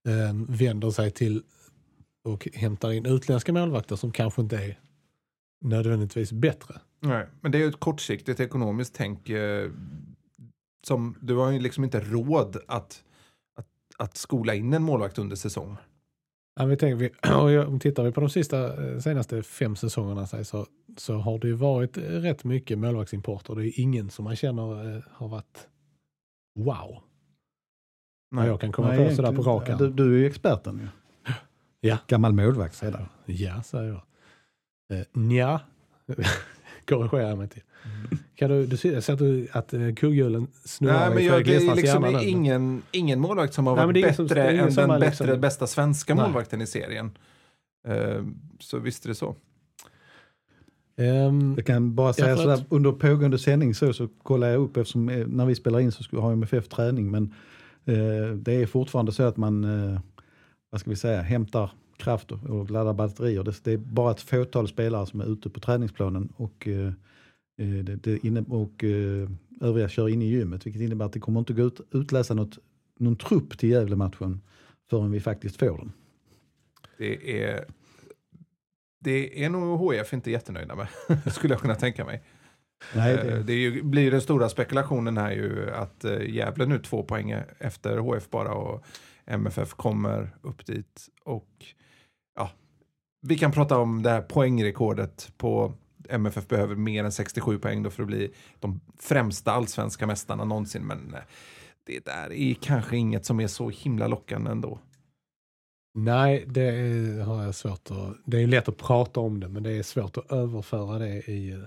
eh, vänder sig till och hämtar in utländska målvakter som kanske inte är nödvändigtvis bättre. Nej, men det är ju ett kortsiktigt ekonomiskt tänk. Eh, som, du har ju liksom inte råd att, att, att skola in en målvakt under säsong. Ja, vi tänker, vi, och tittar vi på de sista, eh, senaste fem säsongerna så, så, har det ju varit eh, rätt mycket målvaktsimporter. Det är ingen som man känner eh, har varit wow. Vad jag kan komma Nej, på sådär på egentligen- rak ja, arm. du, du är ju experten ju. Ja. Gammal målvakt sedan. Ja, säger jag. Eh, nja, korrigerar jag mig till. Kan du, du ser, ser du, att eh, kugghjulen snurrar Nej, men i jag, Fredrik det är Lindstrands liksom ingen, ingen målvakt som har Nej, varit som- bättre ingen än som den bättre, liksom- bästa svenska Nej. målvakten i serien. Eh, så visst är det så. Ehm, Jag kan bara säga sådär, att- under pågående sändning så, så kollar jag upp eftersom eh, när vi spelar in så har MFF träning men Eh, det är fortfarande så att man, eh, vad ska vi säga, hämtar kraft och, laddar batterier. Det, är bara ett fåtal spelare som är ute på träningsplanen och, eh, och övriga kör in i gymmet vilket innebär att det kommer inte gå ut utläsa något, någon trupp till Gävle-matchen förrän vi faktiskt får den. Det är, det är nog HF inte jättenöjda med, skulle jag kunna tänka mig. Nej, Eh, det, Det ju, blir den stora spekulationen här ju att eh, Gävle nu två poäng efter HF bara och MFF kommer upp dit. Och ja, vi kan prata om det här poängrekordet på MFF behöver mer än 67 poäng då för att bli de främsta allsvenska mästarna någonsin. Men eh, det där är kanske inget som är så himla lockande ändå. Nej, det är, har jag svårt att... Det är lätt att prata om det, men det är svårt att överföra det i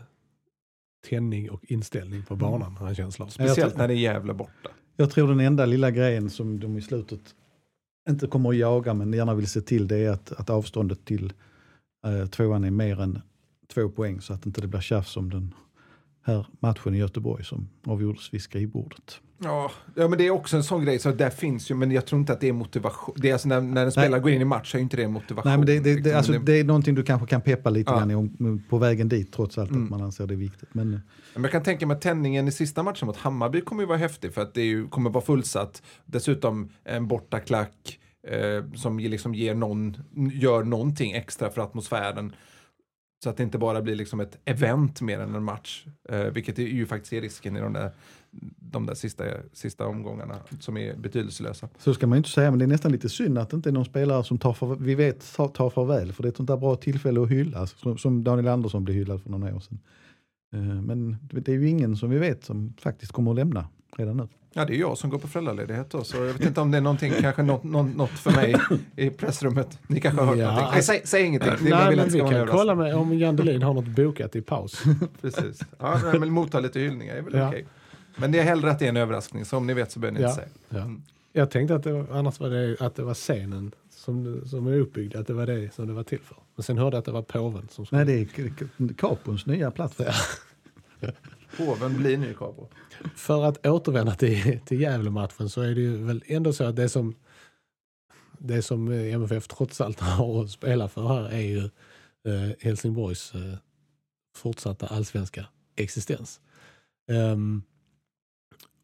tändning och inställning på banan, har jag en känsla av. Speciellt när det är Gävle borta. Jag tror den enda lilla grejen som de i slutet inte kommer att jaga men gärna vill se till det är att, att avståndet till eh, tvåan är mer än två poäng så att inte det blir tjafs om den här matchen i Göteborg som avgjordes vid skrivbordet. Ja, ja, men det är också en sån grej. Så där finns ju, men jag tror inte att det är motivation. Det är alltså när, när en spelare går in i match så är ju inte det motivation. Nej, men det, det, liksom. det, alltså, det är någonting du kanske kan peppa lite Ja. grann om, på vägen dit trots allt Mm. att man anser det viktigt. Men, Men jag kan tänka mig att tändningen i sista matchen mot Hammarby kommer ju vara häftig för att det ju, kommer vara fullsatt. Dessutom en bortaklack eh, som liksom ger någon, gör någonting extra för atmosfären. Så att det inte bara blir liksom ett event mer än en match. Eh, vilket är ju faktiskt är risken i de där, de där sista, sista omgångarna som är betydelselösa. så ska man ju inte säga, men det är nästan lite synd att det inte är någon spelare som tar, för, vi vet, tar, farväl. För det är ett sånt där bra tillfälle att hylla, alltså, som, som Daniel Andersson blev hyllad för några år sedan. Eh, Men det är ju ingen som vi vet som faktiskt kommer att lämna redan nu. Ja, det är jag som går på föräldraledighet då, så jag vet inte om det är någonting, kanske något, något, för mig i pressrummet. Ni kanske har hört Ja. någonting? Nej, säg, säg ingenting. Det, Nej, vill men inte vi kan kolla med om Jan Delin har något bokat i paus. Precis. Ja, nej, men motta lite hyllningar är väl Ja. okej. Men det är hellre att det är en överraskning, så om ni vet så behöver ni Ja. inte säga. Ja. Mm. Jag tänkte att det var, annars var det, att det var scenen som, som är uppbyggd, att det var det som det var till för. Men sen hörde jag att det var påven som skulle... Nej, det är Capons nya plattform. Påven blir ny Capo. För att återvända till, till Gävle-matchen så är det ju väl ändå så att det som, det som eh, MFF trots allt har att spela för här är ju eh, Helsingborgs eh, fortsatta allsvenska existens. Ehm,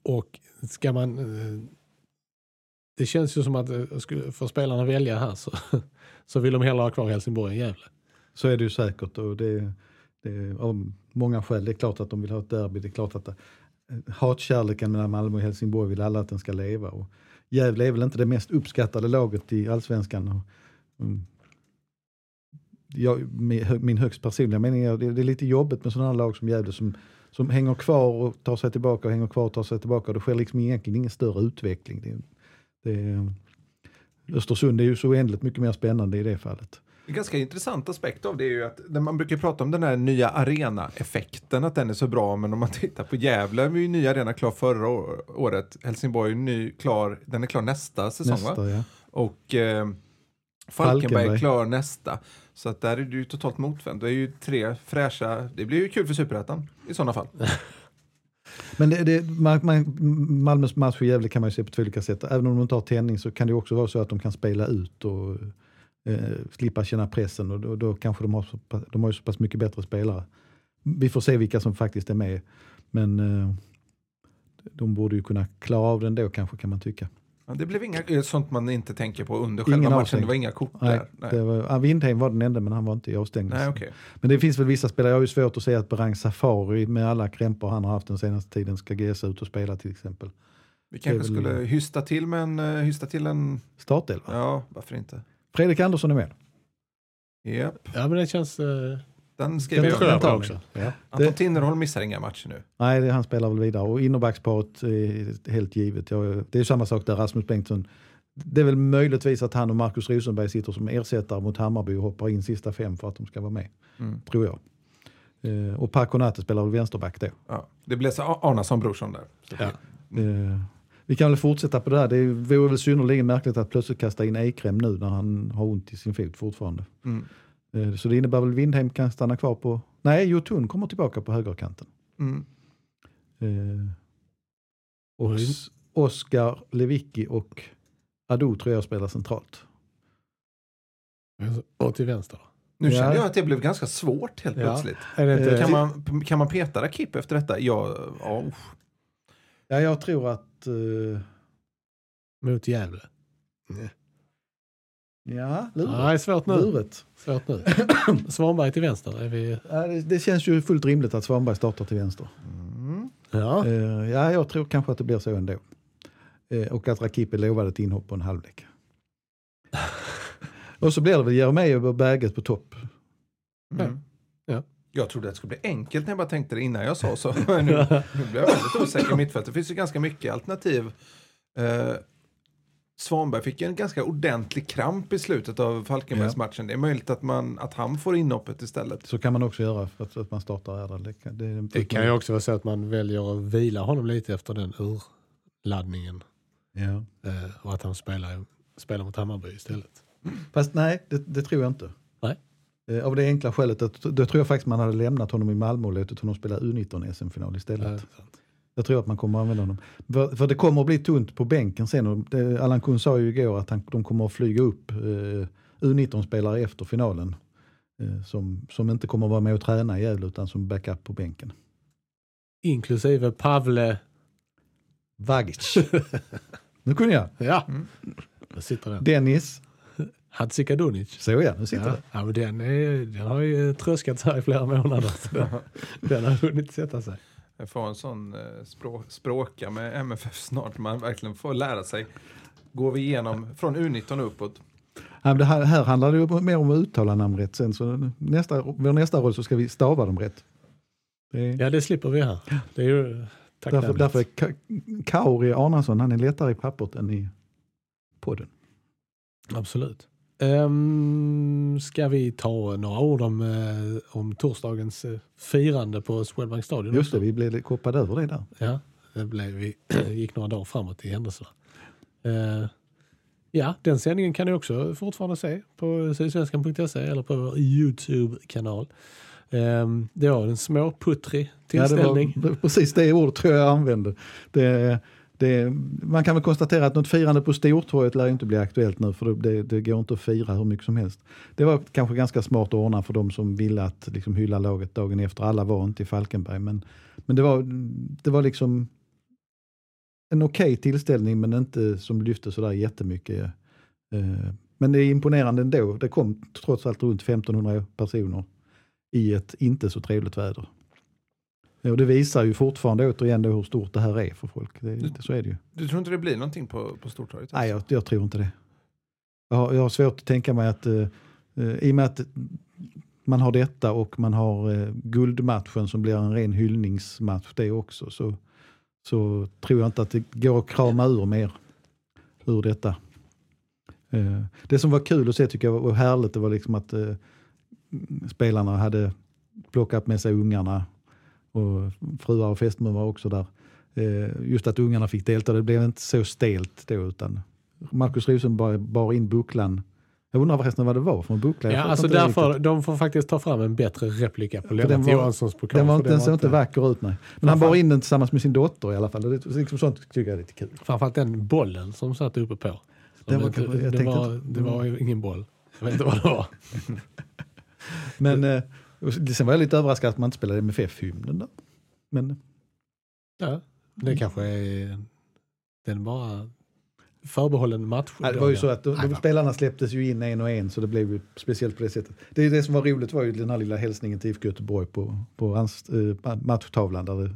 och ska man... Eh, det känns ju som att eh, för spelarna välja här så, så vill de hellre ha kvar Helsingborg än Gävle. Så är det ju säkert och det, det är av många skäl. Det är klart att de vill ha ett derby. Det är klart att eh, hatkärleken mellan Malmö och Helsingborg vill alla att den ska leva. Och Gävle är väl inte det mest uppskattade laget i allsvenskan. Och, mm. jag, min högst personliga mening är att det, är lite jobbigt med sådana lag som Gävle som, som hänger kvar och tar sig tillbaka och hänger kvar och tar sig tillbaka. Det sker liksom egentligen ingen större utveckling. Det, det, eh, Östersund är ju så oändligt mycket mer spännande i det fallet. En ganska intressant aspekt av det är ju att man brukar prata om den här nya arena-effekten, att den är så bra, men om man tittar på Gävle var ju nya arena klar förra året. Helsingborg är ny, klar, den är klar nästa säsong va? Nästa, ja. Och eh, Falkenberg, Falkenberg. klar nästa. Så att där är det ju totalt motvänt. Det är ju tre fräscha, det blir ju kul för Superettan i sådana fall. Men det, det, man, man, Malmös match i Gävle kan man ju se på två olika sätt. Även om de inte har tändning så kan det också vara så att de kan spela ut och eh, slippa känna pressen. Och då, då kanske de har, så, pass- de har ju så pass mycket bättre spelare. Vi får se vilka som faktiskt är med. Men eh, de borde ju kunna klara av den då kanske kan man tycka. Ja, det blev inga, eh, sånt man inte tänker på under Ingen själva matchen. avstängning. Det var inga kort Nej, där. Nej, Det var, Windheim var den enda men han var inte i avstängning. Nej okej. Men det finns väl vissa spelare, jag har ju svårt att säga att Berang Safari med alla krämpor han har haft den senaste tiden ska ge sig ut och spela till exempel. Vi kanske väl- skulle hysta till med en, eh, hysta till en, Startelva. ja varför inte. Fredrik Andersson är med. Japp, Ja, men det känns... Uh, den tror jag ta också. Ja. Anton Det- Tinnerholm missar inga matcher nu. Nej, det, han spelar väl vidare. Och innerbacksparet är helt givet. Jag, det är samma sak där, Rasmus Bengtsson. Det är väl möjligtvis att han och Marcus Rosenberg sitter som ersättare mot Hammarby och hoppar in sista fem för att de ska vara med. Mm. Tror jag. Eh, och Per Konate spelar väl vänsterback då. Ja, det blev så Arnason brorson där. Så Ja. Eh, vi kan väl fortsätta på det här. Det vore väl synnerligen märkligt att plötsligt kasta in Ekrem nu när han har ont i sin fot fortfarande. Mm. Eh, så det innebär väl Windheim kan stanna kvar på... Nej, Jotun kommer tillbaka på högerkanten. Mm. Eh, och Oskar Lewicki och Ado tror jag spelar centralt. Och till vänster. Nu Ja. kände jag att det blev ganska svårt helt Ja. plötsligt. Är det inte... Eh, Kan man, kan man peta Rakip efter detta? Ja, usch. Ja, jag tror att... eh, Mot Gävle? ja, luret. Nej, svårt nu. luret. Svårt nu. Svanberg till vänster. Är vi... Ja, det, det känns ju fullt rimligt att Svanberg startar till vänster. Mm. Ja. Eh, ja, jag tror kanske att det blir så ändå. Eh, och att Rakip är lovad ett inhopp på en halvlek. och så blir det väl Jeremejeff och Berget på topp. Mm. Ja. Jag trodde att det skulle bli enkelt när jag bara tänkte det innan jag sa så. nu, nu blir jag väldigt osäker i mittfältet. Det finns ju ganska mycket alternativ. Eh, Svanberg fick ju en ganska ordentlig kramp i slutet av Falkenbergsmatchen. Det är möjligt att, man, att han får inhoppet istället. Så kan man också göra för att, att man startar Erdal. Det, kan- det, Det kan ju också vara så att man väljer att vila honom lite efter den urladdningen. Ja. Eh, och att han spelar, spelar mot Hammarby istället. Fast nej, det, det tror jag inte. Eh, av det enkla skälet att då tror jag faktiskt man hade lämnat honom i Malmö och låtit honom spela U19 SM-final istället. Sant. Jag tror att man kommer att använda honom. För, för det kommer att bli tunt på bänken sen. Det, Allan Kuhn sa ju igår att han, de kommer att flyga upp eh, U19-spelare efter finalen. Eh, som, som inte kommer att vara med och träna i Gävle utan som backup på bänken. Inklusive Pavle. Vagic. nu kunde jag. Ja, Mm. sitter den. Dennis. Hadzikadunic. Så ja, nu sitter Ja, det. ja, men den, är, den har ju tröskats här i flera månader. Den, den har hunnit sätta sig. Jag får en sån eh, språ, språka med MFF snart. Man verkligen får lära sig. Går vi igenom från U19 och uppåt. Ja, men det här, här handlar det ju mer om att uttala namn rätt sen. Så nästa, vår nästa roll så ska vi stava dem rätt. Det är, Ja, det slipper vi här. Det är ju därför, därför är Ka- Kauri Arnason, han är lättare i pappret än i podden. Absolut. Um, ska vi ta några ord om, eh, om torsdagens eh, firande på Swedbank Stadion? Just det, också? vi blev koppade över det där. Ja, det blev, vi gick några dagar framåt i händelserna. Eh, ja, den sändningen kan du också fortfarande se på sydsvenskan.se eller på vår YouTube-kanal. Um, det var en småputtrig tillställning. Ja, det var precis det ordet tror jag jag använde. Det, det, man kan väl konstatera att något firande på Stortorget lär inte bli aktuellt nu för det, det går inte att fira hur mycket som helst. Det var kanske ganska smart att ordna för de som ville att liksom hylla laget dagen efter. Alla var inte i Falkenberg men, men det, var, det var liksom en okej tillställning men inte som lyfte sådär jättemycket. Eh, men det är imponerande ändå. Det kom trots allt runt 1500 personer i ett inte så trevligt väder. Och det visar ju fortfarande återigen då hur stort det här är för folk. Det, det, så är det ju. Du tror inte det blir någonting på, på Stortorget? Nej, jag, jag tror inte det. Jag har, jag har svårt att tänka mig att eh, eh, i och med att man har detta och man har eh, guldmatchen som blir en ren hyllningsmatch det också så, så tror jag inte att det går att krama ur mer ur detta. Eh, det som var kul att se tycker jag var härligt det var liksom att eh, spelarna hade plockat med sig ungarna och fruar och fästmör var också där. Eh, just att ungarna fick delta, det blev inte så stelt då utan Markus Rosenberg bar in bucklan. Jag undrar förresten vad det var för en buckla. Ja, alltså därför, riktigt. de får faktiskt ta fram en bättre replika på Lennart Johanssons pokal. Den var inte, den såg inte vacker ut nej. Men han bar in den tillsammans med sin dotter i alla fall. Det, liksom sånt tycker jag är lite kul. Framförallt den bollen som satt uppe på. Den var det, det, var, det var ingen boll. Jag vet inte vad det var. Men eh, sen var jag lite överraskad att man inte spelade MFF-hymnen där. Men Ja, det kanske är... Den bara förbehållen match. Ja, det var ju så att de, de spelarna släpptes ju in en och en så det blev ju speciellt på det sättet. Det, det som var roligt var ju den här lilla hälsningen till IFK Göteborg på, på hans, eh, matchtavlan där, det,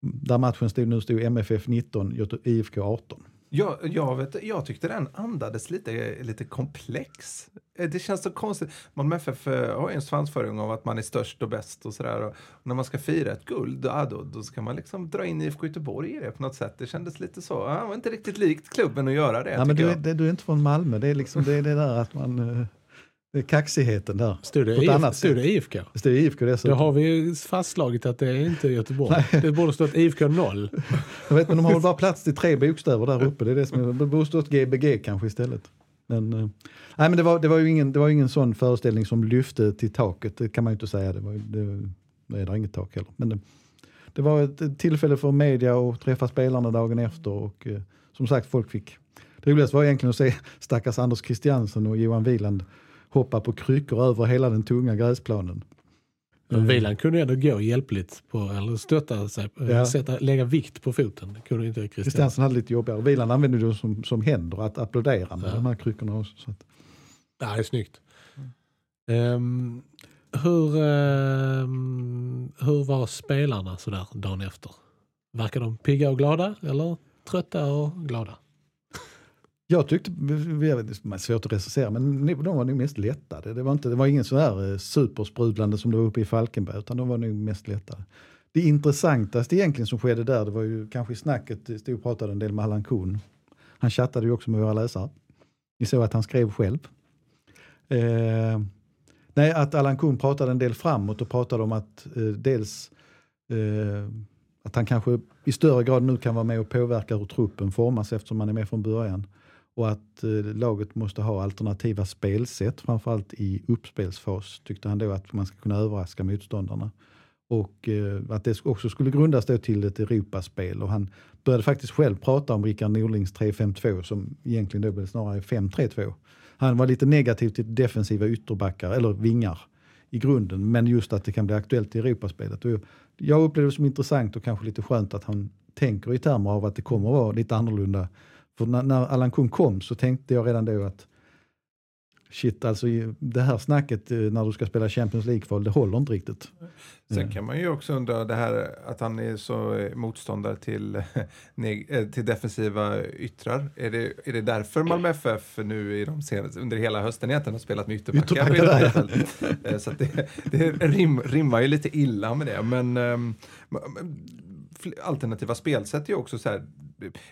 där matchen stod, nu stod MFF 19, Göte, IFK 18. Jag, jag, vet, jag tyckte den andades lite, lite komplex. Eh, Det känns så konstigt. Malmö FF eh, har ju en svansföring av att man är störst och bäst och sådär. Och när man ska fira ett guld, ja, då, då ska man liksom dra in IFK Göteborg i det på något sätt. Det kändes lite så. Ja, det var inte riktigt likt klubben att göra det. Ja, men du, är- du är inte från Malmö, det är liksom det, är det där att man... Det kaxigheten där. Stod det, IF, stod det IFK? Det står IFK Då dessutom. har vi fastslagit att det är inte Göteborg. Det borde stått IFK 0. Jag vet, men de har väl bara plats till tre bokstäver där uppe. Det, är det, som är, det borde stått GBG kanske istället. Men, eh, nej, men det, var, det, var ju ingen, det var ingen sån föreställning som lyfte till taket, det kan man ju inte säga. Det, var, det, det är där inget tak heller. Men det, det var ett tillfälle för media att träffa spelarna dagen efter och eh, som sagt folk fick... Det roligaste var egentligen att se stackars Anders Christiansen och Johan Wieland hoppa på kryckor över hela den tunga gräsplanen. Men Wieland kunde ändå gå hjälpligt på, eller stötta sig, Ja. sätta, lägga vikt på foten. Det kunde inte Christian. Christiansen hade lite jobbigare. Wieland använde det som, som händer, att applådera med Ja. de här kryckorna också. Så att, Ja, det är snyggt. Ehm, hur, ehm, hur var spelarna sådär dagen efter? Verkar de pigga och glada eller trötta och glada? Jag tyckte, jag vet, det är svårt att recensera, men de var nog mest lättade. Det var, inte, det var ingen sån här eh, supersprudlande som det var uppe i Falkenberg, utan de var nog mest lättade. Det intressantaste egentligen som skedde där, det var ju kanske i snacket, stod och pratade en del med Allan Kuhn. Han chattade ju också med våra läsare. Ni såg att han skrev själv. Eh, nej, att Allan Kuhn pratade en del framåt och pratade om att eh, dels eh, att han kanske i större grad nu kan vara med och påverka hur truppen formas eftersom man är med från början. Och att eh, laget måste ha alternativa spelsätt, framförallt i uppspelsfas tyckte han då att man ska kunna överraska motståndarna. Och eh, att det också skulle grundas då till ett Europaspel. Och han började faktiskt själv prata om Rickard Norlings 3-5-2 som egentligen då blev snarare 5-3-2. Han var lite negativ till defensiva ytterbackar, eller vingar i grunden, men just att det kan bli aktuellt i Europaspelet. Och jag- upplever upplevde det som intressant och kanske lite skönt att han tänker i termer av att det kommer att vara lite annorlunda. För när, när Allan Kuhn kom så tänkte jag redan då att shit, alltså det här snacket eh, när du ska spela Champions League-kval, det håller inte riktigt. Sen kan man ju också undra det här att han är så eh, motståndare till, eh, till defensiva yttrar. Är det, är det därför Malmö FF nu i de senaste, under hela hösten egentligen har spelat med ytterbackar? Ytterbackar så att det, det rim, rimmar ju lite illa med det. Men fl- alternativa spelsätt är ju också så här.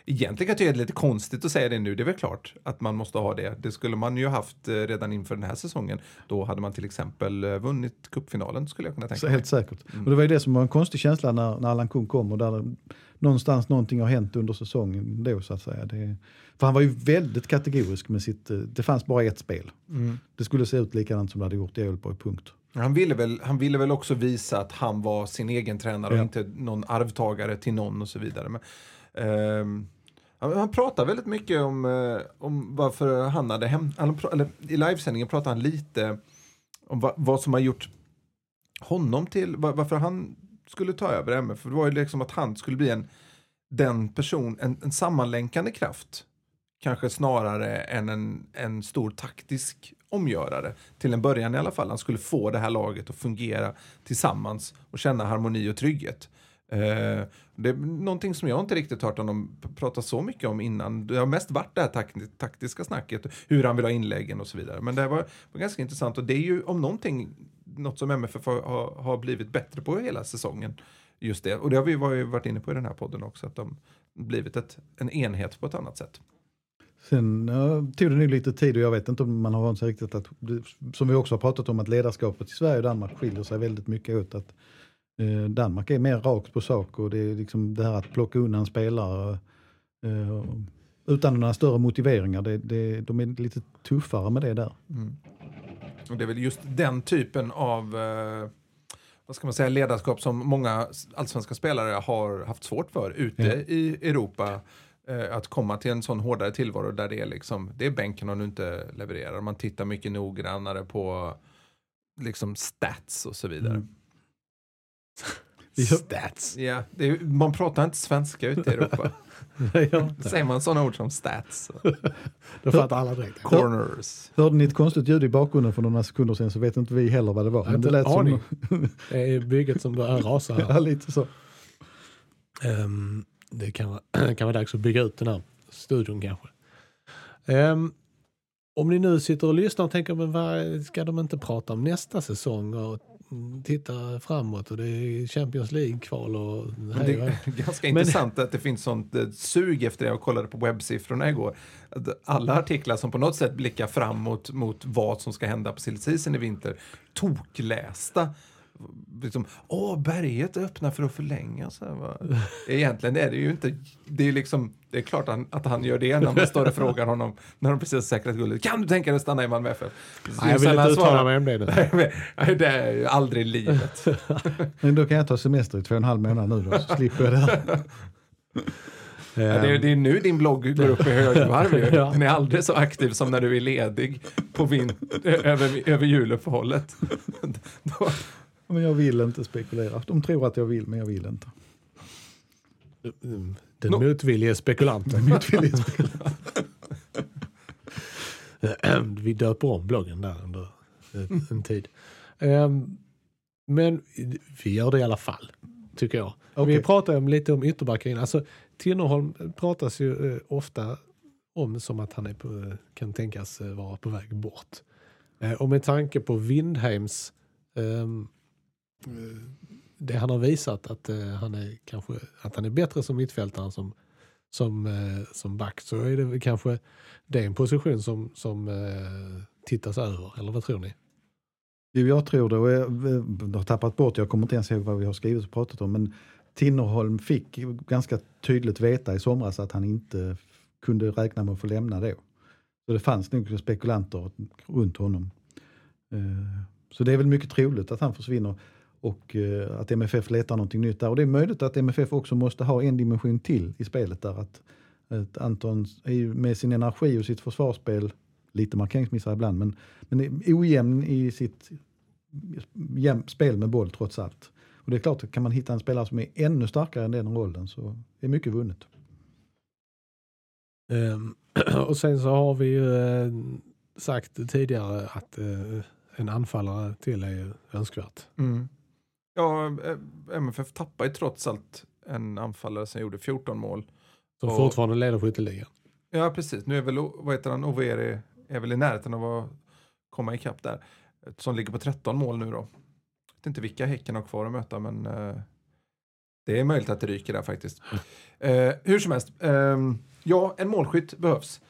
Egentligen kan jag tycka det är lite konstigt att säga det nu, det är väl klart att man måste ha det. Det skulle man ju haft eh, redan inför den här säsongen. Då hade man till exempel eh, vunnit cupfinalen skulle jag kunna tänka Så mig. helt säkert. Och det var ju det som var en konstig känsla när, när Allan Kuhn kom och där någonstans någonting har hänt under säsongen då så att säga. Det, för han var ju väldigt kategorisk med sitt, eh, det fanns bara ett spel. Det skulle se ut likadant som det hade gjort i Ålborg, punkt. Han ville, väl, han ville väl också visa att han var sin egen tränare Ja. och inte någon arvtagare till någon och så vidare. Men, Ehm, han, han pratar väldigt mycket om, eh, om varför han hade hem... Han, eller, I livesändningen pratar han lite om va, vad som har gjort honom till... va- varför han skulle ta över MF. För det var ju liksom att han skulle bli en, den person, en, en sammanlänkande kraft. Kanske snarare än en, en stor taktisk omgörare. Till en början i alla fall. Han skulle få det här laget att fungera tillsammans och känna harmoni och trygghet. Eh, det är någonting som jag inte riktigt hört honom prata så mycket om innan. Det har mest varit det här tak- taktiska snacket, hur han vill ha inläggen och så vidare. Men det var, var ganska intressant och det är ju om någonting något som MFF har, har, blivit bättre på hela säsongen. Just det, och det har vi ju varit inne på i den här podden också, att de blivit ett, en enhet på ett annat sätt. Sen ja, tog det nu lite tid och jag vet inte om man har vant sig riktigt att, som vi också har pratat om, att ledarskapet i Sverige och Danmark skiljer sig väldigt mycket åt. Att, eh, Danmark är mer rakt på sak och det är liksom det här att plocka undan spelare eh, utan några större motiveringar. Det, det, de är lite tuffare med det där. Och det är väl just den typen av eh, vad ska man säga, ledarskap som många allsvenska spelare har haft svårt för ute Ja. i Europa. Att komma till en sån hårdare tillvaro där det är, liksom, det är bänken om du inte levererar. Man tittar mycket noggrannare på liksom stats och så vidare. Mm. Stats. Ja, det är, man pratar inte svenska ute i Europa. ja, Säger man sådana ord som stats, då fattar alla direkt. corners. Hörde ni ett konstigt ljud i bakgrunden för några sekunder sedan så vet inte vi heller vad det var. Jag har inte en som. Det är bygget som börjar rasa ja, här. lite så. Ehm, det kan vara, kan vara dags att bygga ut den här studion kanske. Ehm, om ni nu sitter och lyssnar och tänker, men vad ska de inte prata om nästa säsong och mm, titta framåt och det är Champions League-kval och Men hej det är ganska Men- intressant att det finns sånt eh, sug efter det. Jag kollade på webbsiffrorna igår. Alla artiklar som på något sätt blickar framåt mot vad som ska hända på silly i vinter, toklästa. Liksom, Åh, berget öppnar för att förlänga. Så här, va? Egentligen är det ju inte, det är liksom, det är klart han, att han gör det när man står och frågar honom när de precis har säkrat guldet. Kan du tänka dig att stanna i Malmö FF? Nej, jag vill inte uttala mig om det nu. Nej, det är ju aldrig livet. Men då kan jag ta semester i två och en halv månad nu då, så slipper jag det här. Ja, det, är, det är nu din blogg går upp i högvarv. Ja. Den är aldrig så aktiv som när du är ledig på vin, över, över juluppehållet. Då, Men jag vill inte spekulera. De tror att jag vill, men jag vill inte. Den Nå- motvillige spekulanten. Vi döper om bloggen där under en tid. Ehm, Men vi gör det i alla fall, tycker jag. Okej. Vi pratar om, lite om ytterbacken. Alltså, Tinnerholm pratas ju eh, ofta om som att han är på, eh, kan tänkas eh, vara på väg bort. Eh, och med tanke på Windheims eh, Eh, det han har visat att eh, han är kanske att han är bättre som mittfältare än som, som, eh, som back så är det väl kanske det är en position som, som eh, tittas över, eller vad tror ni? Jo, jag tror det. Och jag, eh, jag har tappat bort, jag kommer inte ens ihåg vad vi har skrivit och pratat om. Men Tinnerholm fick ganska tydligt veta i somras att han inte kunde räkna med att få lämna då. Så det fanns nog spekulanter runt honom. Eh, Så det är väl mycket troligt att han försvinner och eh, att MFF letar någonting nytt där. Och det är möjligt att MFF också måste ha en dimension till i spelet där. Att, att Anton är ju med sin energi och sitt försvarsspel, lite markeringsmissar ibland, men, men är ojämn i sitt jäm, spel med boll trots allt. Och det är klart, kan man hitta en spelare som är ännu starkare än den rollen så är mycket vunnet. Ehm, och sen så har vi ju eh, sagt tidigare att eh, en anfallare till är ju önskvärt. mm. Ja, eh, MFF tappar ju trots allt en anfallare som gjorde 14 mål. Som Och- fortfarande leder skytteligan. Ja, precis. Nu är väl, vad heter han, Overi, är väl i närheten av att komma ikapp där. Som ligger på 13 mål nu då. Jag vet inte vilka Häcken har kvar att möta, men eh, det är möjligt att det ryker där faktiskt. Eh, hur som helst, ehm, ja, en målskytt behövs.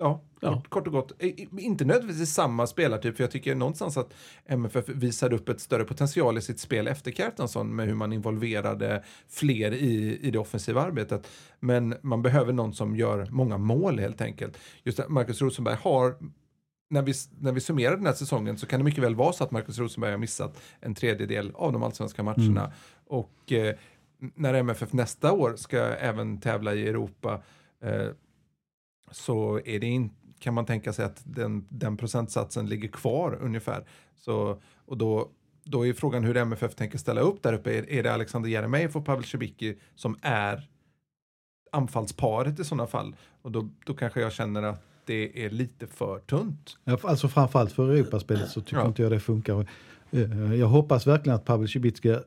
Ja, Ja. Kort, kort och gott. Inte nödvändigtvis samma spelartyp, för jag tycker någonstans att MFF visade upp ett större potential i sitt spel efter Kjartansson med hur man involverade fler i, i det offensiva arbetet. Men man behöver någon som gör många mål helt enkelt. Just att Marcus Rosenberg har när vi, när vi summerar den här säsongen så kan det mycket väl vara så att Marcus Rosenberg har missat en tredjedel av de allsvenska matcherna. Och eh, när MFF nästa år ska även tävla i Europa eh, så är det in, kan man tänka sig att den, den procentsatsen ligger kvar ungefär. Så, och då, då är frågan hur MFF tänker ställa upp där uppe. Är, är det Alexander Jeremejeff och Pavel Cibicki som är anfallsparet i sådana fall? Och då, då kanske jag känner att det är lite för tunt. Alltså framförallt för Europaspelet så tycker Ja. inte jag det funkar. Eh, Jag hoppas verkligen att Pavel Cibicka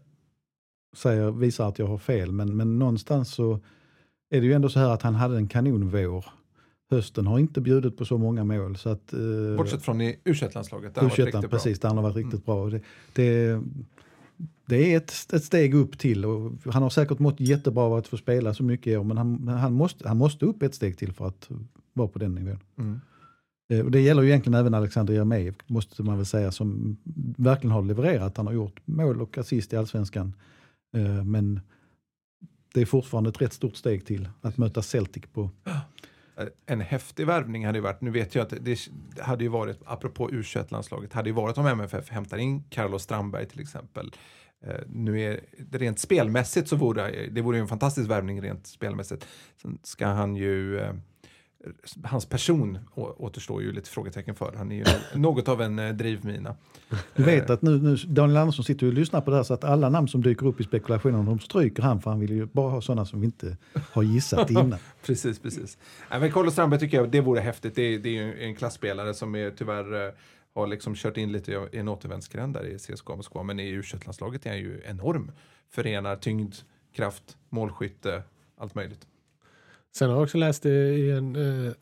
säger, visar att jag har fel, men, men någonstans så är det ju ändå så här att han hade en kanonvår. Hösten har inte bjudit på så många mål. Så att, eh, Bortsett från i u landslaget där har varit U21, riktigt bra. Mm. precis, där han har varit riktigt bra. Och Det, det, det är ett, ett steg upp till och han har säkert mått jättebra av att få spela så mycket i år, men han, han, måste, han måste upp ett steg till för att vara på den nivån. Mm. Eh, Och det gäller ju egentligen även Alexander Jeremejeff, måste man väl säga, som verkligen har levererat. Han har gjort mål och assist i allsvenskan. Eh, Men det är fortfarande ett rätt stort steg till att möta Celtic på. En häftig värvning hade ju varit, nu vet jag att det hade ju varit, apropå u landslaget hade ju varit om MFF hämtar in Carlos Strandberg till exempel. Eh, nu är det rent spelmässigt så vore det vore ju en fantastisk värvning rent spelmässigt. Sen ska han ju eh, hans person återstår ju lite frågetecken för. Han är ju något av en eh, drivmina. Du vet att nu, nu Daniel Andersson sitter och lyssnar på det här så att alla namn som dyker upp i spekulationen de stryker han för han vill ju bara ha sådana som vi inte har gissat innan. Precis, precis. Nej, men Carlos Strandberg tycker jag det vore häftigt. Det, är- det är ju en klassspelare som är, tyvärr eh, har liksom kört in lite i en återvändsgränd där i CSKA Moskva. Men i u landslaget är han ju enorm. Förenar tyngd, kraft, målskytte, allt möjligt. Sen har jag också läst i en,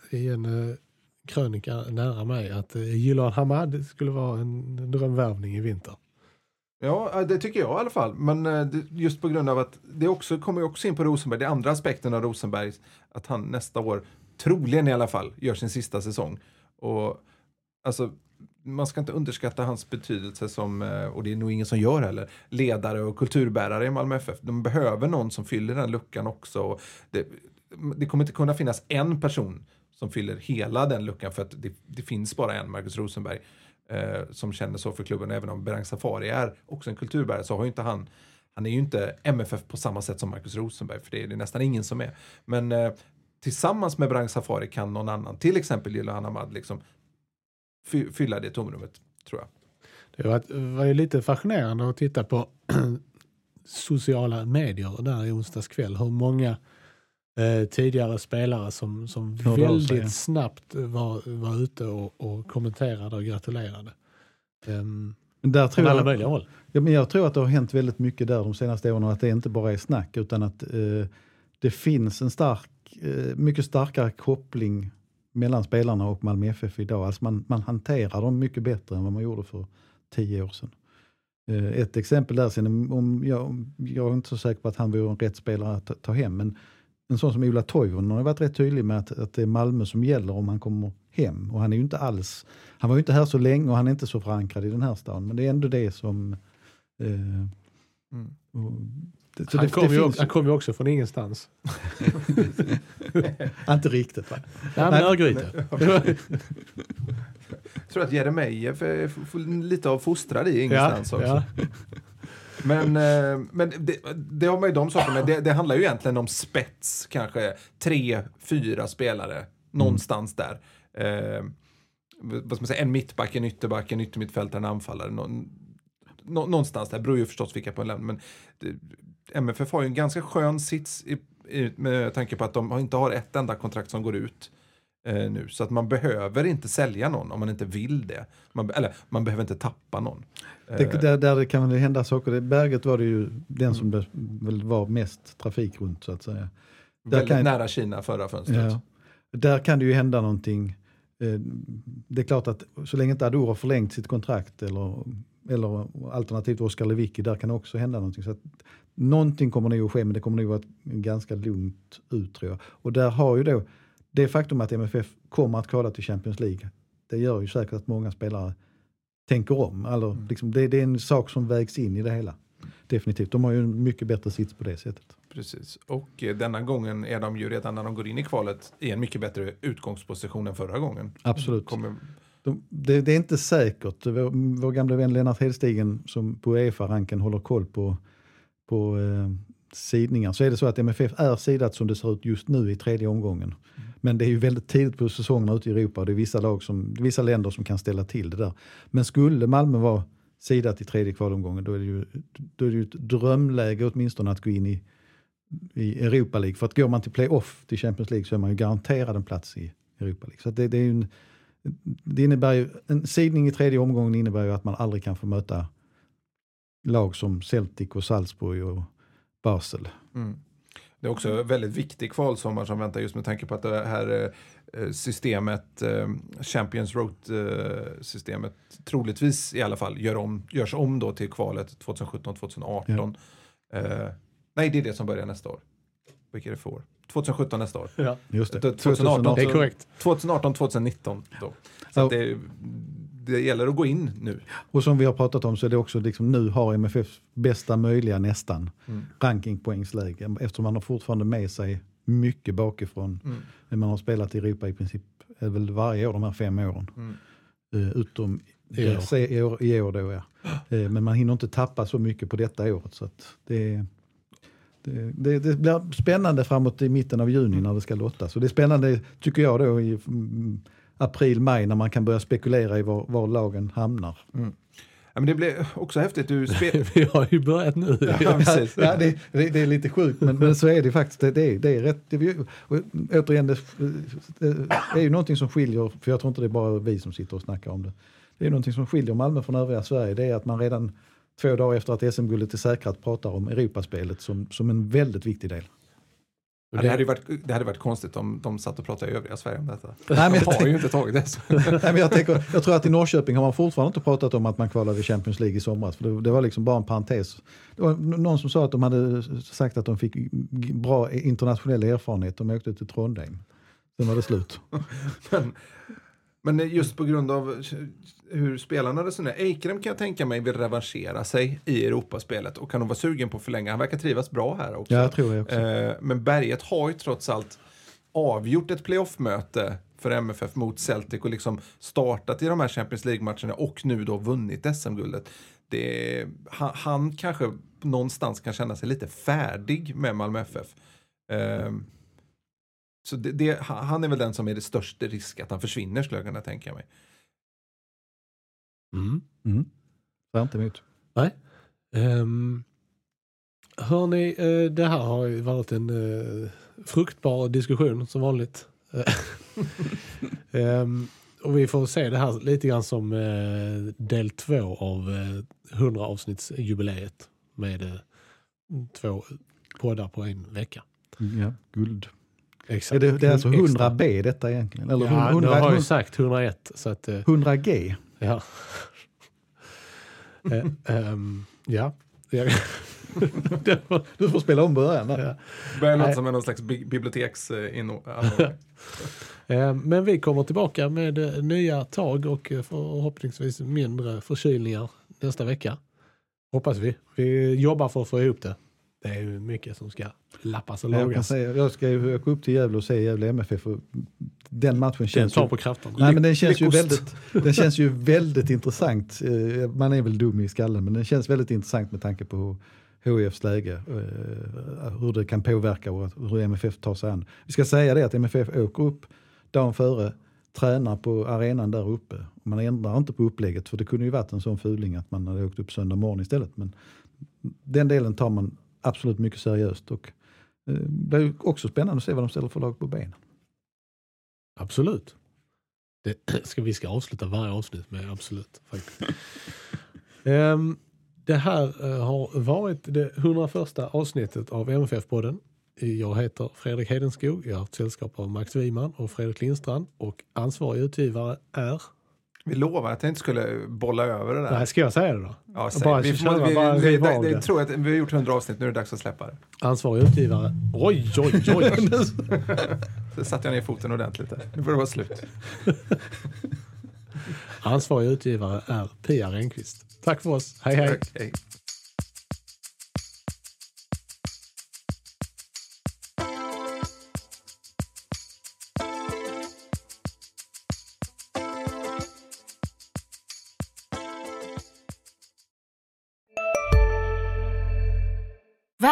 i en eh, eh, krönika nära mig att eh, Hamad skulle vara en drömvärvning i vinter. Ja, eh, det tycker jag i alla fall. Men just på grund av att det också kommer också in på Rosenberg, det andra aspekten av Rosenberg, att han nästa år, troligen i alla fall, gör sin sista säsong. Och alltså, man ska inte underskatta hans betydelse som, och det är nog ingen som gör heller, ledare och kulturbärare i Malmö FF. De behöver någon som fyller den luckan också. Och det, det kommer inte kunna finnas en person som fyller hela den luckan för att det, det finns bara en, Marcus Rosenberg, eh, som känner så för klubben. Även om Berang Safari är också en kulturbärare så har ju inte han, han är ju inte MFF på samma sätt som Marcus Rosenberg, för det är det nästan ingen som är. Men eh, tillsammans med Berang Safari kan någon annan, till exempel Gyllan Hamad, liksom fy, fylla det tomrummet, tror jag. Det var, var ju lite fascinerande att titta på sociala medier där i onsdags kväll. Hur många eh, tidigare spelare som, som Hörde av sig, väldigt ja. snabbt var, var ute och, och kommenterade och gratulerade. Um, där tror alla jag, möjliga håll. Ja, men jag tror att det har hänt väldigt mycket där de senaste åren och att det inte bara är snack utan att eh, det finns en stark, eh, mycket starkare koppling mellan spelarna och Malmö FF idag. Alltså man, man hanterar dem mycket bättre än vad man gjorde för tio år sedan. Eh, ett exempel där, sen, om jag, jag är inte så säker på att han vore en rätt spelare att ta, ta hem, men en sån som Ola Toivonen har varit rätt tydlig med att, att det är Malmö som gäller om han kommer hem. Och han är ju inte alls, han var ju inte här så länge och han är inte så förankrad i den här stan, men det är ändå det som Eh, Mm. och det, Han det- kom, det ju, han kom ju också från ingenstans. Inte riktigt va? Ja, men Nej. Örgryte. Jag tror att Jeremejeff är lite av fostrad i ingenstans också. ja. Men, eh, men det, det har man ju de sakerna, med. det, det handlar ju egentligen om spets, kanske tre, fyra spelare, någonstans där. Eh, vad ska man säga, en mittback, en ytterback, en yttermittfältare, en anfallare. Någon, nå, någonstans där, beror ju förstås vilka på en lämn, men det, MFF har ju en ganska skön sits i, i, med tanke på att de inte har ett enda kontrakt som går ut eh, nu. Så att man behöver inte sälja någon om man inte vill det. Man, eller man behöver inte tappa någon. Eh, Det, där, där det kan det hända saker. Berget var det ju den som det väl var mest trafik runt så att säga. Där väldigt kan- nära Kina förra fönstret. Ja. Där kan det ju hända någonting. Eh, Det är klart att så länge inte Ador har förlängt sitt kontrakt eller, eller alternativt Oskar Lewicki, där kan det också hända någonting. Så att någonting kommer nog att ske, men det kommer nog vara ett ganska lugnt ut tror jag. Och där har ju då det faktum att MFF kommer att kvala till Champions League, det gör ju säkert att många spelare tänker om. Alltså, liksom, det, det är en sak som vägs in i det hela. Definitivt. De har ju en mycket bättre sits på det sättet. Precis. Och eh, denna gången är de ju redan när de går in i kvalet i en mycket bättre utgångsposition än förra gången. Absolut. Kommer, De, det, det är inte säkert. Vår, vår gamla vän Lennart Hedstigen som på Uefa-ranken håller koll på, på eh, sidningar. Så är det så att MFF är sidat som det ser ut just nu i tredje omgången. Men det är ju väldigt tidigt på säsongen ute i Europa och det är vissa, lag som, vissa länder som kan ställa till det där. Men skulle Malmö vara sidat i tredje kvalomgången då är det ju, då är det ju ett drömläge åtminstone att gå in i, i Europa League. För att går man till playoff till Champions League så är man ju garanterad en plats i Europa League. Så att det, det är ju en, det innebär ju, en sidning i tredje omgången innebär ju att man aldrig kan få möta lag som Celtic och Salzburg och Basel. mm. Det är också en väldigt viktig kvalsommar som väntar just med tanke på att det här eh, systemet, eh, Champions Road-systemet, troligtvis i alla fall gör om, görs om då till kvalet 2017-2018. Eh, nej, det är det som börjar nästa år. Vilket är det för år? 2017 nästa år. Ja. Just det. 2018. Det är korrekt. 2018-2019 då. Så Ja. det, det gäller att gå in nu. Och som vi har pratat om så är det också liksom nu har MFF bästa möjliga nästan Mm. rankingpoängsläge eftersom man har fortfarande med sig mycket bakifrån. Mm. Man har spelat i Europa i princip väl varje år de här fem åren. Mm. Eh, utom I år. i år, i år då ja. Eh, men man hinner inte tappa så mycket på detta året. Så att det, Det, det, det blir spännande framåt i mitten av juni när det ska lottas. Och det är spännande, tycker jag, då i mm, april, maj när man kan börja spekulera i var, var lagen hamnar. Ja, men det blir också häftigt. Du spel... Vi har ju börjat nu. ja, precis. Ja, det, det, det är lite sjukt, men, men så är det faktiskt. Det, det, är, det är rätt. Det, och, återigen, det, det är ju någonting som skiljer, för jag tror inte det är bara vi som sitter och snackar om det. Det är någonting som skiljer Malmö från övriga Sverige. Det är att man redan två dagar efter att SM-guldet är säkrat pratar om Europaspelet som, som en väldigt viktig del. Ja, det, hade varit, det hade varit konstigt om de satt och pratade i övriga Sverige om detta. Nej, men de jag har ju inte tagit det. Nej, men jag, tänker, jag tror att i Norrköping har man fortfarande inte pratat om att man kvalade i Champions League i somras. För det, det var liksom bara en parentes. Det var någon som sa att de hade sagt att de fick bra internationell erfarenhet. De åkte till Trondheim. Sen var det slut. Men, men just på grund av hur spelarna resonerar. Eikrem kan jag tänka mig vill revanschera sig i Europaspelet och kan nog vara sugen på att förlänga. Han verkar trivas bra här också. Ja, jag tror jag också. Eh, men Berget har ju trots allt avgjort ett playoff-möte för MFF mot Celtic och liksom startat i de här Champions League-matcherna och nu då vunnit SM-guldet. Det, han, han kanske någonstans kan känna sig lite färdig med Malmö FF. Eh, så det, det, han är väl den som är det största risk att han försvinner skulle jag kunna tänka mig. Mm. Mm. Säger inte emot. Nej. Um, hörni, eh, det här har ju varit en eh, fruktbar diskussion som vanligt. Ehm, och vi får se det här lite grann som eh, del två av eh, 100 avsnittsjubileet med eh, två poddar på en vecka. Ja, guld. Exakt. Är det, det är alltså Extra. 100B detta egentligen? Eller Ja, 100, nu har jag 100, ju sagt 101. Så att, eh, 100G? ja. Eh, ehm, ja. Ja. Det var- Du får spela om början ja. Börjar låta Nej. som någon slags bi- biblioteks... Eh, inno- Eh, Men vi kommer tillbaka med eh, nya tag och eh, förhoppningsvis mindre förkylningar nästa vecka. Hoppas vi. Vi jobbar för att få ihop det. Det är ju mycket som ska lappas och Jag, lagas. säga, jag ska ju åka upp till Gävle och se Gävle MFF. Den matchen Den känns tar ju, på krafterna. nej, men den känns, ju väldigt, den känns ju väldigt intressant. Eh, Man är väl dum i skallen men den känns väldigt intressant med tanke på HIFs läge. eh, Hur det kan påverka och hur MFF tar sig an. Vi ska säga det att MFF åker upp dagen före, tränar på arenan där uppe. Man ändrar inte på upplägget för det kunde ju varit en sån fuling att man hade åkt upp söndag morgon istället. Men den delen tar man absolut mycket seriöst. Och eh, det är också spännande att se vad de ställer för lag på benen. Absolut. Det ska, vi ska avsluta varje avsnitt med absolut. Faktiskt. Ehm, det här eh, har varit det 101 avsnittet av MFF-podden. Jag heter Fredrik Hedenskog. Jag har haft sällskap av Max Wiman och Fredrik Lindstrand. Och ansvarig utgivare är... Vi lovade att jag inte skulle bolla över det där. Nej, ska jag säga det då? Ja, säg. bara vi, köra, vi, bara vi, det, det, det. tror jag att vi har gjort 100 avsnitt, nu är det dags att släppa det. Ansvarig utgivare... Oj, oj, oj! Så satte jag ner foten ordentligt där. Nu får det vara slut. ansvarig utgivare är Pia Renqvist. Tack för oss. Hej, hej! Hej.